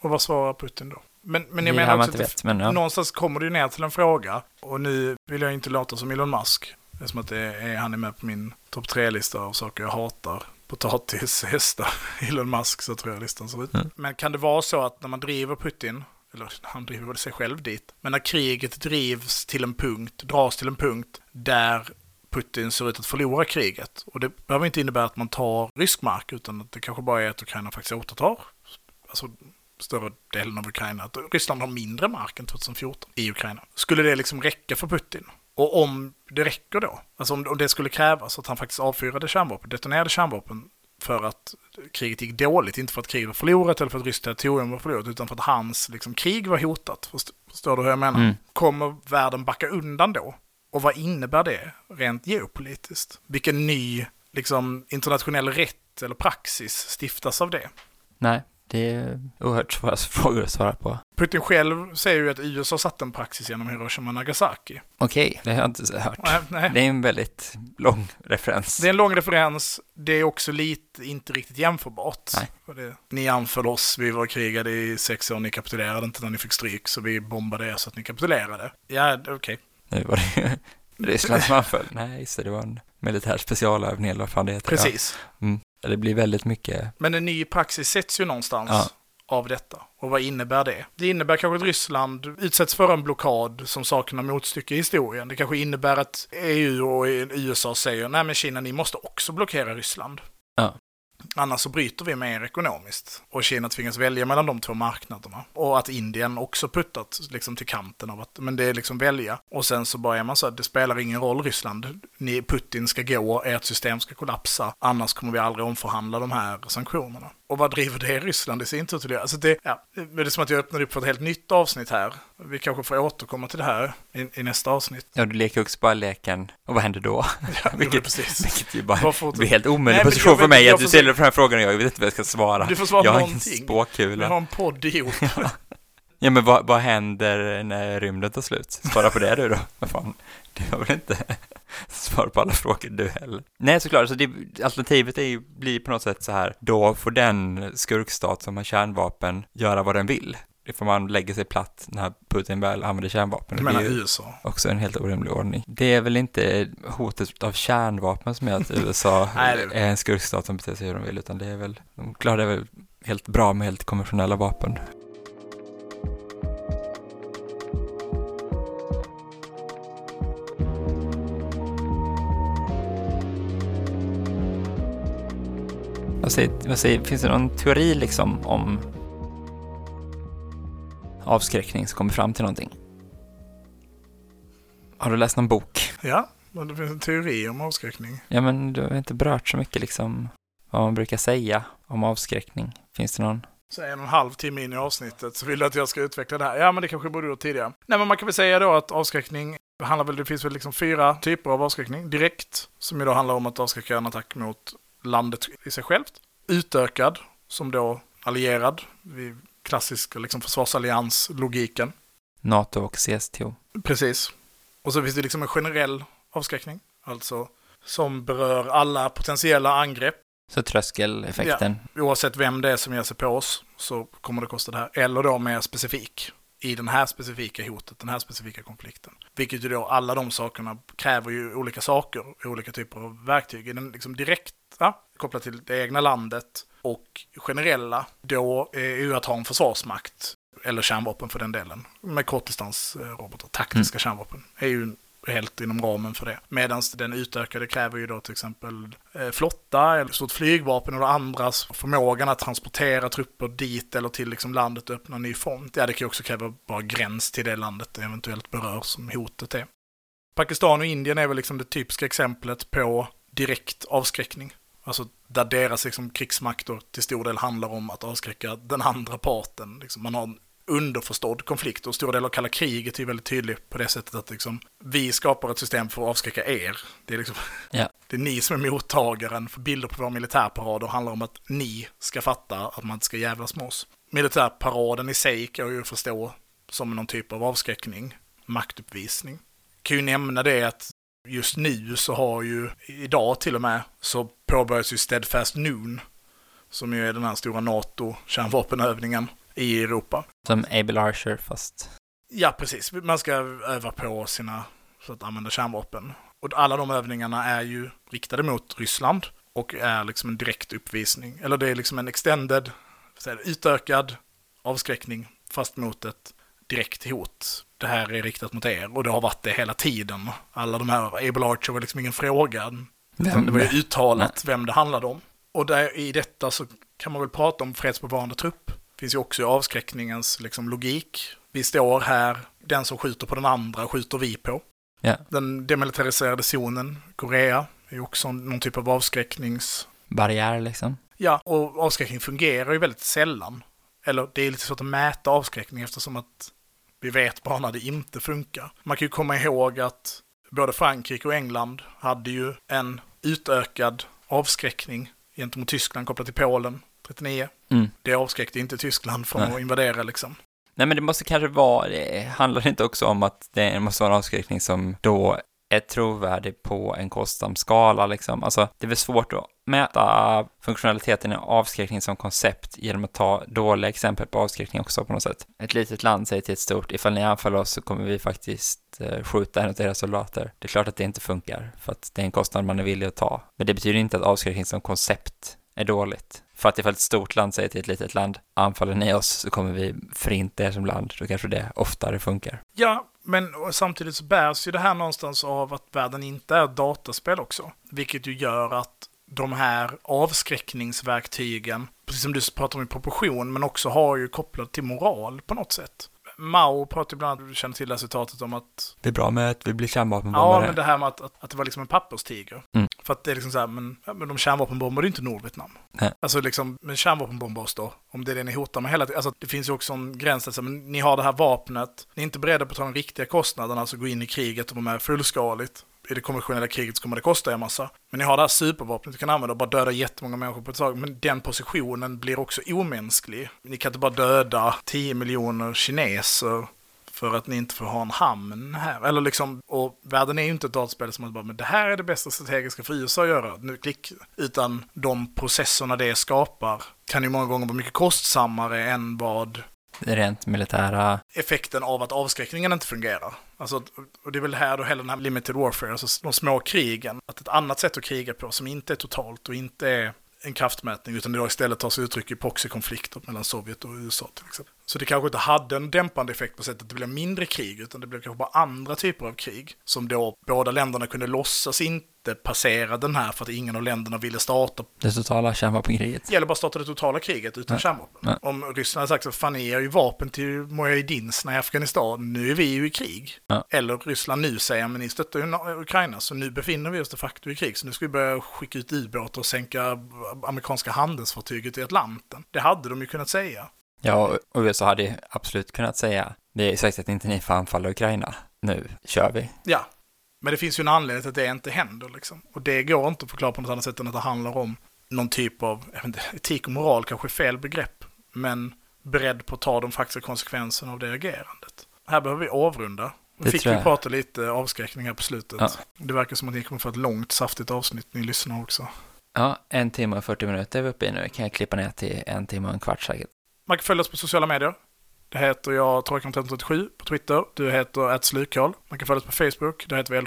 Och vad svarar Putin då? Men, men det jag är menar också att vet, men ja. någonstans kommer det ju ner till en fråga. Och nu vill jag inte låta som Elon Musk. Det är som att det är, han är med på min topp tre-lista av saker jag hatar. Potatis, hästar, Elon Musk, så tror jag listan ser ut. Mm. Men kan det vara så att när man driver Putin, eller han driver sig själv dit, men när kriget drivs till en punkt, dras till en punkt där Putin ser ut att förlora kriget. Och det behöver inte innebära att man tar rysk mark, utan att det kanske bara är att Ukraina faktiskt återtar alltså, större delen av Ukraina. Att Ryssland har mindre mark än 2014 i Ukraina. Skulle det liksom räcka för Putin? Och om det räcker då, alltså om, om det skulle krävas att han faktiskt avfyrade kärnvapen, detonerade kärnvapen för att kriget gick dåligt, inte för att kriget var förlorat eller för att ryskt territorium var förlorat, utan för att hans liksom, krig var hotat. Först- Förstår du hur jag menar? Mm. Kommer världen backa undan då? Och vad innebär det rent geopolitiskt? Vilken ny liksom, internationell rätt eller praxis stiftas av det? Nej, det är oerhört svåra frågor att svara på. Putin själv säger ju att USA satte en praxis genom Hiroshima och Nagasaki. Okej, det har jag inte hört. Nej, nej. Det är en väldigt lång referens. Det är en lång referens, det är också lite, inte riktigt jämförbart. Det, ni anföll oss, vi var krigade i sex år, ni kapitulerade inte när ni fick stryk, så vi bombade er så att ni kapitulerade. Ja, okej. Nu var det ju Ryssland som anföll. Nej, det, det var en militär specialövning eller vad fan det heter. Precis. Ja. Mm. Det blir väldigt mycket, Men en ny praxis sätts ju någonstans Ja. av detta. Och vad innebär det? Det innebär kanske att Ryssland utsätts för en blockad som saknar motstycke i historien. Det kanske innebär att EU och USA säger, nej men Kina, ni måste också blockera Ryssland. Ja. Annars så bryter vi med er ekonomiskt. Och Kina tvingas välja mellan de två marknaderna. Och att Indien också puttat liksom till kanten av att, men det är liksom välja. Och sen så bara är man så att det spelar ingen roll Ryssland. Ni, Putin ska gå, ert system ska kollapsa. Annars kommer vi aldrig omförhandla de här sanktionerna. Och vad driver det Ryssland i sin tur till det? Alltså det, ja, det är som att jag öppnar upp för ett helt nytt avsnitt här. Vi kanske får återkomma till det här i, i nästa avsnitt. ja du leker också bara leken, och vad händer då? Ja, Vilket- precis. Vilket ju bara Varför blir helt omöjlig Nej, position jag för mig jag att du ställer den här frågan och jag vet inte vad jag ska svara. Du får svara jag har ingen någonting. Vi spåkula. har en podd ihop. Ja men vad, vad händer när rymden tar slut? Svara på det du då. Vad fan, du har väl inte svar på alla frågor du heller? Nej såklart, så det, alternativet är blir på något sätt så här, då får den skurkstat som har kärnvapen göra vad den vill. Det får man lägga sig platt när Putin väl använder kärnvapen. Du Det är menar ju USA? också en helt orimlig ordning. Det är väl inte hotet av kärnvapen som gör att USA Nej, är en skurkstat som beter sig hur de vill, utan det är väl, de klarar det väl helt bra med helt konventionella vapen. Vad säger, vad säger, finns det någon teori liksom om avskräckning som kommer fram till någonting? Har du läst någon bok? Ja, men det finns en teori om avskräckning. Ja, men du har inte berört så mycket liksom vad man brukar säga om avskräckning. Finns det någon? Så en och en halv timme in i avsnittet så vill du att jag ska utveckla det här. Ja, men det kanske borde gjort tidigare. Nej, men man kan väl säga då att avskräckning handlar väl, det finns väl liksom fyra typer av avskräckning. Direkt, som ju då handlar om att avskräcka en attack mot landet i sig självt. Utökad, som då allierad, vid klassiska liksom försvarsallians-logiken. NATO och CSTO. Precis. Och så finns det liksom en generell avskräckning, alltså som berör alla potentiella angrepp. Så tröskeleffekten. Oavsett vem det är som ger sig på oss så kommer det kosta det här. Eller då mer specifik. I den här specifika hotet, den här specifika konflikten. Vilket ju då, alla de sakerna kräver ju olika saker, olika typer av verktyg. I den liksom direkta, kopplat till det egna landet och generella, då är ju att ha en försvarsmakt, eller kärnvapen för den delen, med kortdistansrobotar, taktiska kärnvapen, är ju helt inom ramen för det. Medan den utökade kräver ju då till exempel eh, flotta eller stort flygvapen och andras förmågan att transportera trupper dit eller till liksom landet och öppna ny front. Ja, det kan ju också kräva bara gräns till det landet det eventuellt berör som hotet är. Pakistan och Indien är väl liksom det typiska exemplet på direkt avskräckning. Alltså där deras liksom, krigsmakter till stor del handlar om att avskräcka den andra parten. Liksom, man har en underförstådd konflikt och stor del av kalla kriget är väldigt tydlig på det sättet att liksom, vi skapar ett system för att avskräcka er. Det är, liksom, Ja. det är ni som är mottagaren för bilder på våra militärparader handlar om att ni ska fatta att man inte ska jävlas med oss. Militärparaden i sig kan jag ju förstå som någon typ av avskräckning, maktuppvisning. Kan ju nämna det att just nu så har ju, idag till och med, så påbörjas ju Steadfast Noon, som ju är den här stora NATO-kärnvapenövningen i Europa. Som Abel Archer, fast... Ja, precis. Man ska öva på sina, så att använda kärnvapen. Och alla de övningarna är ju riktade mot Ryssland och är liksom en direkt uppvisning. Eller det är liksom en extended, utökad avskräckning fast mot ett direkt hot. Det här är riktat mot er och det har varit det hela tiden. Alla de här, Able Archer var liksom ingen fråga. Utan det var ju uttalat vem det handlade om. Och där, i detta så kan man väl prata om fredsbevarande trupp. Det finns ju också i avskräckningens liksom, logik. Vi står här, den som skjuter på den andra skjuter vi på. Ja. Den demilitariserade zonen, Korea, är också någon typ av avskräcknings... Barriär, liksom. Ja, och avskräckning fungerar ju väldigt sällan. Eller det är lite svårt att mäta avskräckning eftersom att vi vet bara när det inte funkar. Man kan ju komma ihåg att både Frankrike och England hade ju en utökad avskräckning gentemot Tyskland kopplat till Polen 39. Mm. Det avskräckte inte Tyskland från Nej. att invadera liksom. Nej, men det måste kanske vara, det handlar inte också om att det måste vara en avskräckning som då är trovärdig på en kostsam skala liksom. Alltså, det är väl svårt att mäta funktionaliteten i avskräckning som koncept genom att ta dåliga exempel på avskräckning också på något sätt. Ett litet land säger till ett stort, ifall ni anfaller oss så kommer vi faktiskt eh, skjuta en av era soldater. Det är klart att det inte funkar, för att det är en kostnad man är villig att ta. Men det betyder inte att avskräckning som koncept är dåligt. För att ifall ett stort land säger till ett litet land, anfaller ni oss så kommer vi förinta er som land, då kanske det oftare funkar. Ja, men samtidigt så bärs ju det här någonstans av att världen inte är dataspel också. Vilket ju gör att de här avskräckningsverktygen, precis som du pratar om i proportion, men också har ju kopplat till moral på något sätt. Mao pratar ibland, du känner till det här citatet om att Det är bra med att vi blir Ja, kärnvapenbombare. men det här med att, att, att det var liksom en papperstiger. Mm. För att det är liksom så här, men, ja, men de kärnvapenbombade ju inte Nordvietnam. Nej. Alltså liksom, men kärnvapenbombar oss då, om det är det ni hotar med hela tiden. Alltså det finns ju också en gräns där, så här, men ni har det här vapnet, ni är inte beredda på att ta de riktiga kostnaderna, alltså gå in i kriget och vara med fullskaligt. I det konventionella kriget så kommer det kosta er massa. Men ni har det här supervapnet du kan använda och bara döda jättemånga människor på ett tag. Men den positionen blir också omänsklig. Ni kan inte bara döda 10 miljoner kineser för att ni inte får ha en hamn här. Eller liksom, och världen är ju inte ett dataspel som att bara, men det här är det bästa strategiska för USA att göra, nu klick. Utan de processerna det skapar kan ju många gånger vara mycket kostsammare än vad rent militära, effekten av att avskräckningen inte fungerar. Alltså, och det är väl här då hela den här limited warfare, alltså de små krigen, att ett annat sätt att kriga på som inte är totalt och inte är en kraftmätning, utan det då istället tar sig uttryck i proxykonflikter mellan Sovjet och USA till exempel. Så det kanske inte hade en dämpande effekt på sättet att det blev mindre krig, utan det blev kanske bara andra typer av krig, som då båda länderna kunde låtsas inte passera den här för att ingen av länderna ville starta det totala kärnvapenkriget. det gäller bara starta det totala kriget utan Nej. kärnvapen. Nej. Om Ryssland hade sagt så, fan ni ger ju vapen till Mujahedinsarna i Afghanistan, nu är vi ju i krig. Ja. Eller Ryssland nu säger, men ni stöttar ju Na- Ukraina, så nu befinner vi oss de facto i krig, så nu ska vi börja skicka ut ubåtar och sänka amerikanska handelsfartyget i Atlanten. Det hade de ju kunnat säga. Ja, och USA hade absolut kunnat säga, det är sagt att inte ni får anfalla Ukraina. Nu kör vi. Ja, men det finns ju en anledning till att det inte händer liksom. Och det går inte att förklara på något annat sätt än att det handlar om någon typ av, inte, etik och moral kanske är fel begrepp, men beredd på att ta de faktiska konsekvenserna av det agerandet. Här behöver vi avrunda. Det Vi fick vi jag. prata lite avskräckning här på slutet. Ja. Det verkar som att ni kommer få ett långt, saftigt avsnitt, ni lyssnar också. Ja, en timme och 40 minuter är vi uppe i nu. Kan jag klippa ner till en timme och en kvart säkert. Man kan följa oss på sociala medier. Det heter jag Torkan1337 på Twitter. Du heter @slukhål. Man kan följa oss på Facebook. Där heter vi eld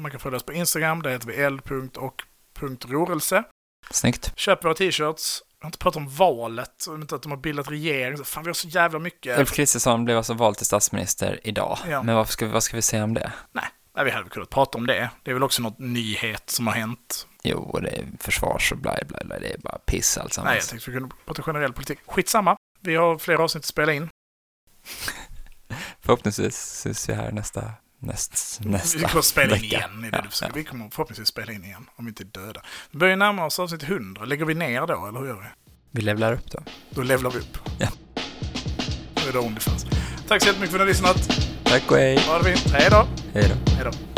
Man kan följa oss på Instagram. Där heter vi eld.och.rorelse. Snyggt. Köp våra t-shirts. Jag har inte pratat om valet, och inte att de har bildat regering. Fan, vi har så jävla mycket. Ulf Kristersson blev alltså vald till statsminister idag. Ja. Men vad ska, vi, vad ska vi säga om det? Nej, vi hade kunnat prata om det. Det är väl också något nyhet som har hänt. Jo, det är försvars och bla bla bla. Det är bara piss alltsammans. Nej, jag tänkte vi kunde prata generell politik. Skitsamma. Vi har fler avsnitt att spela in. Förhoppningsvis syns vi här nästa, näst, nästa vi kommer spela in vecka. igen. Det Ja, du försöker. ja. Vi kommer förhoppningsvis spela in igen, om vi inte är döda. Vi börjar närma oss avsnitt 100. Lägger vi ner då, eller hur gör vi? Vi levlar upp då. Då levlar vi upp. Ja. Då är det Onlyfans. Tack så jättemycket för att ni har lyssnat. Tack och hej. Ha det fint. Hej då. Hej då. Hej då.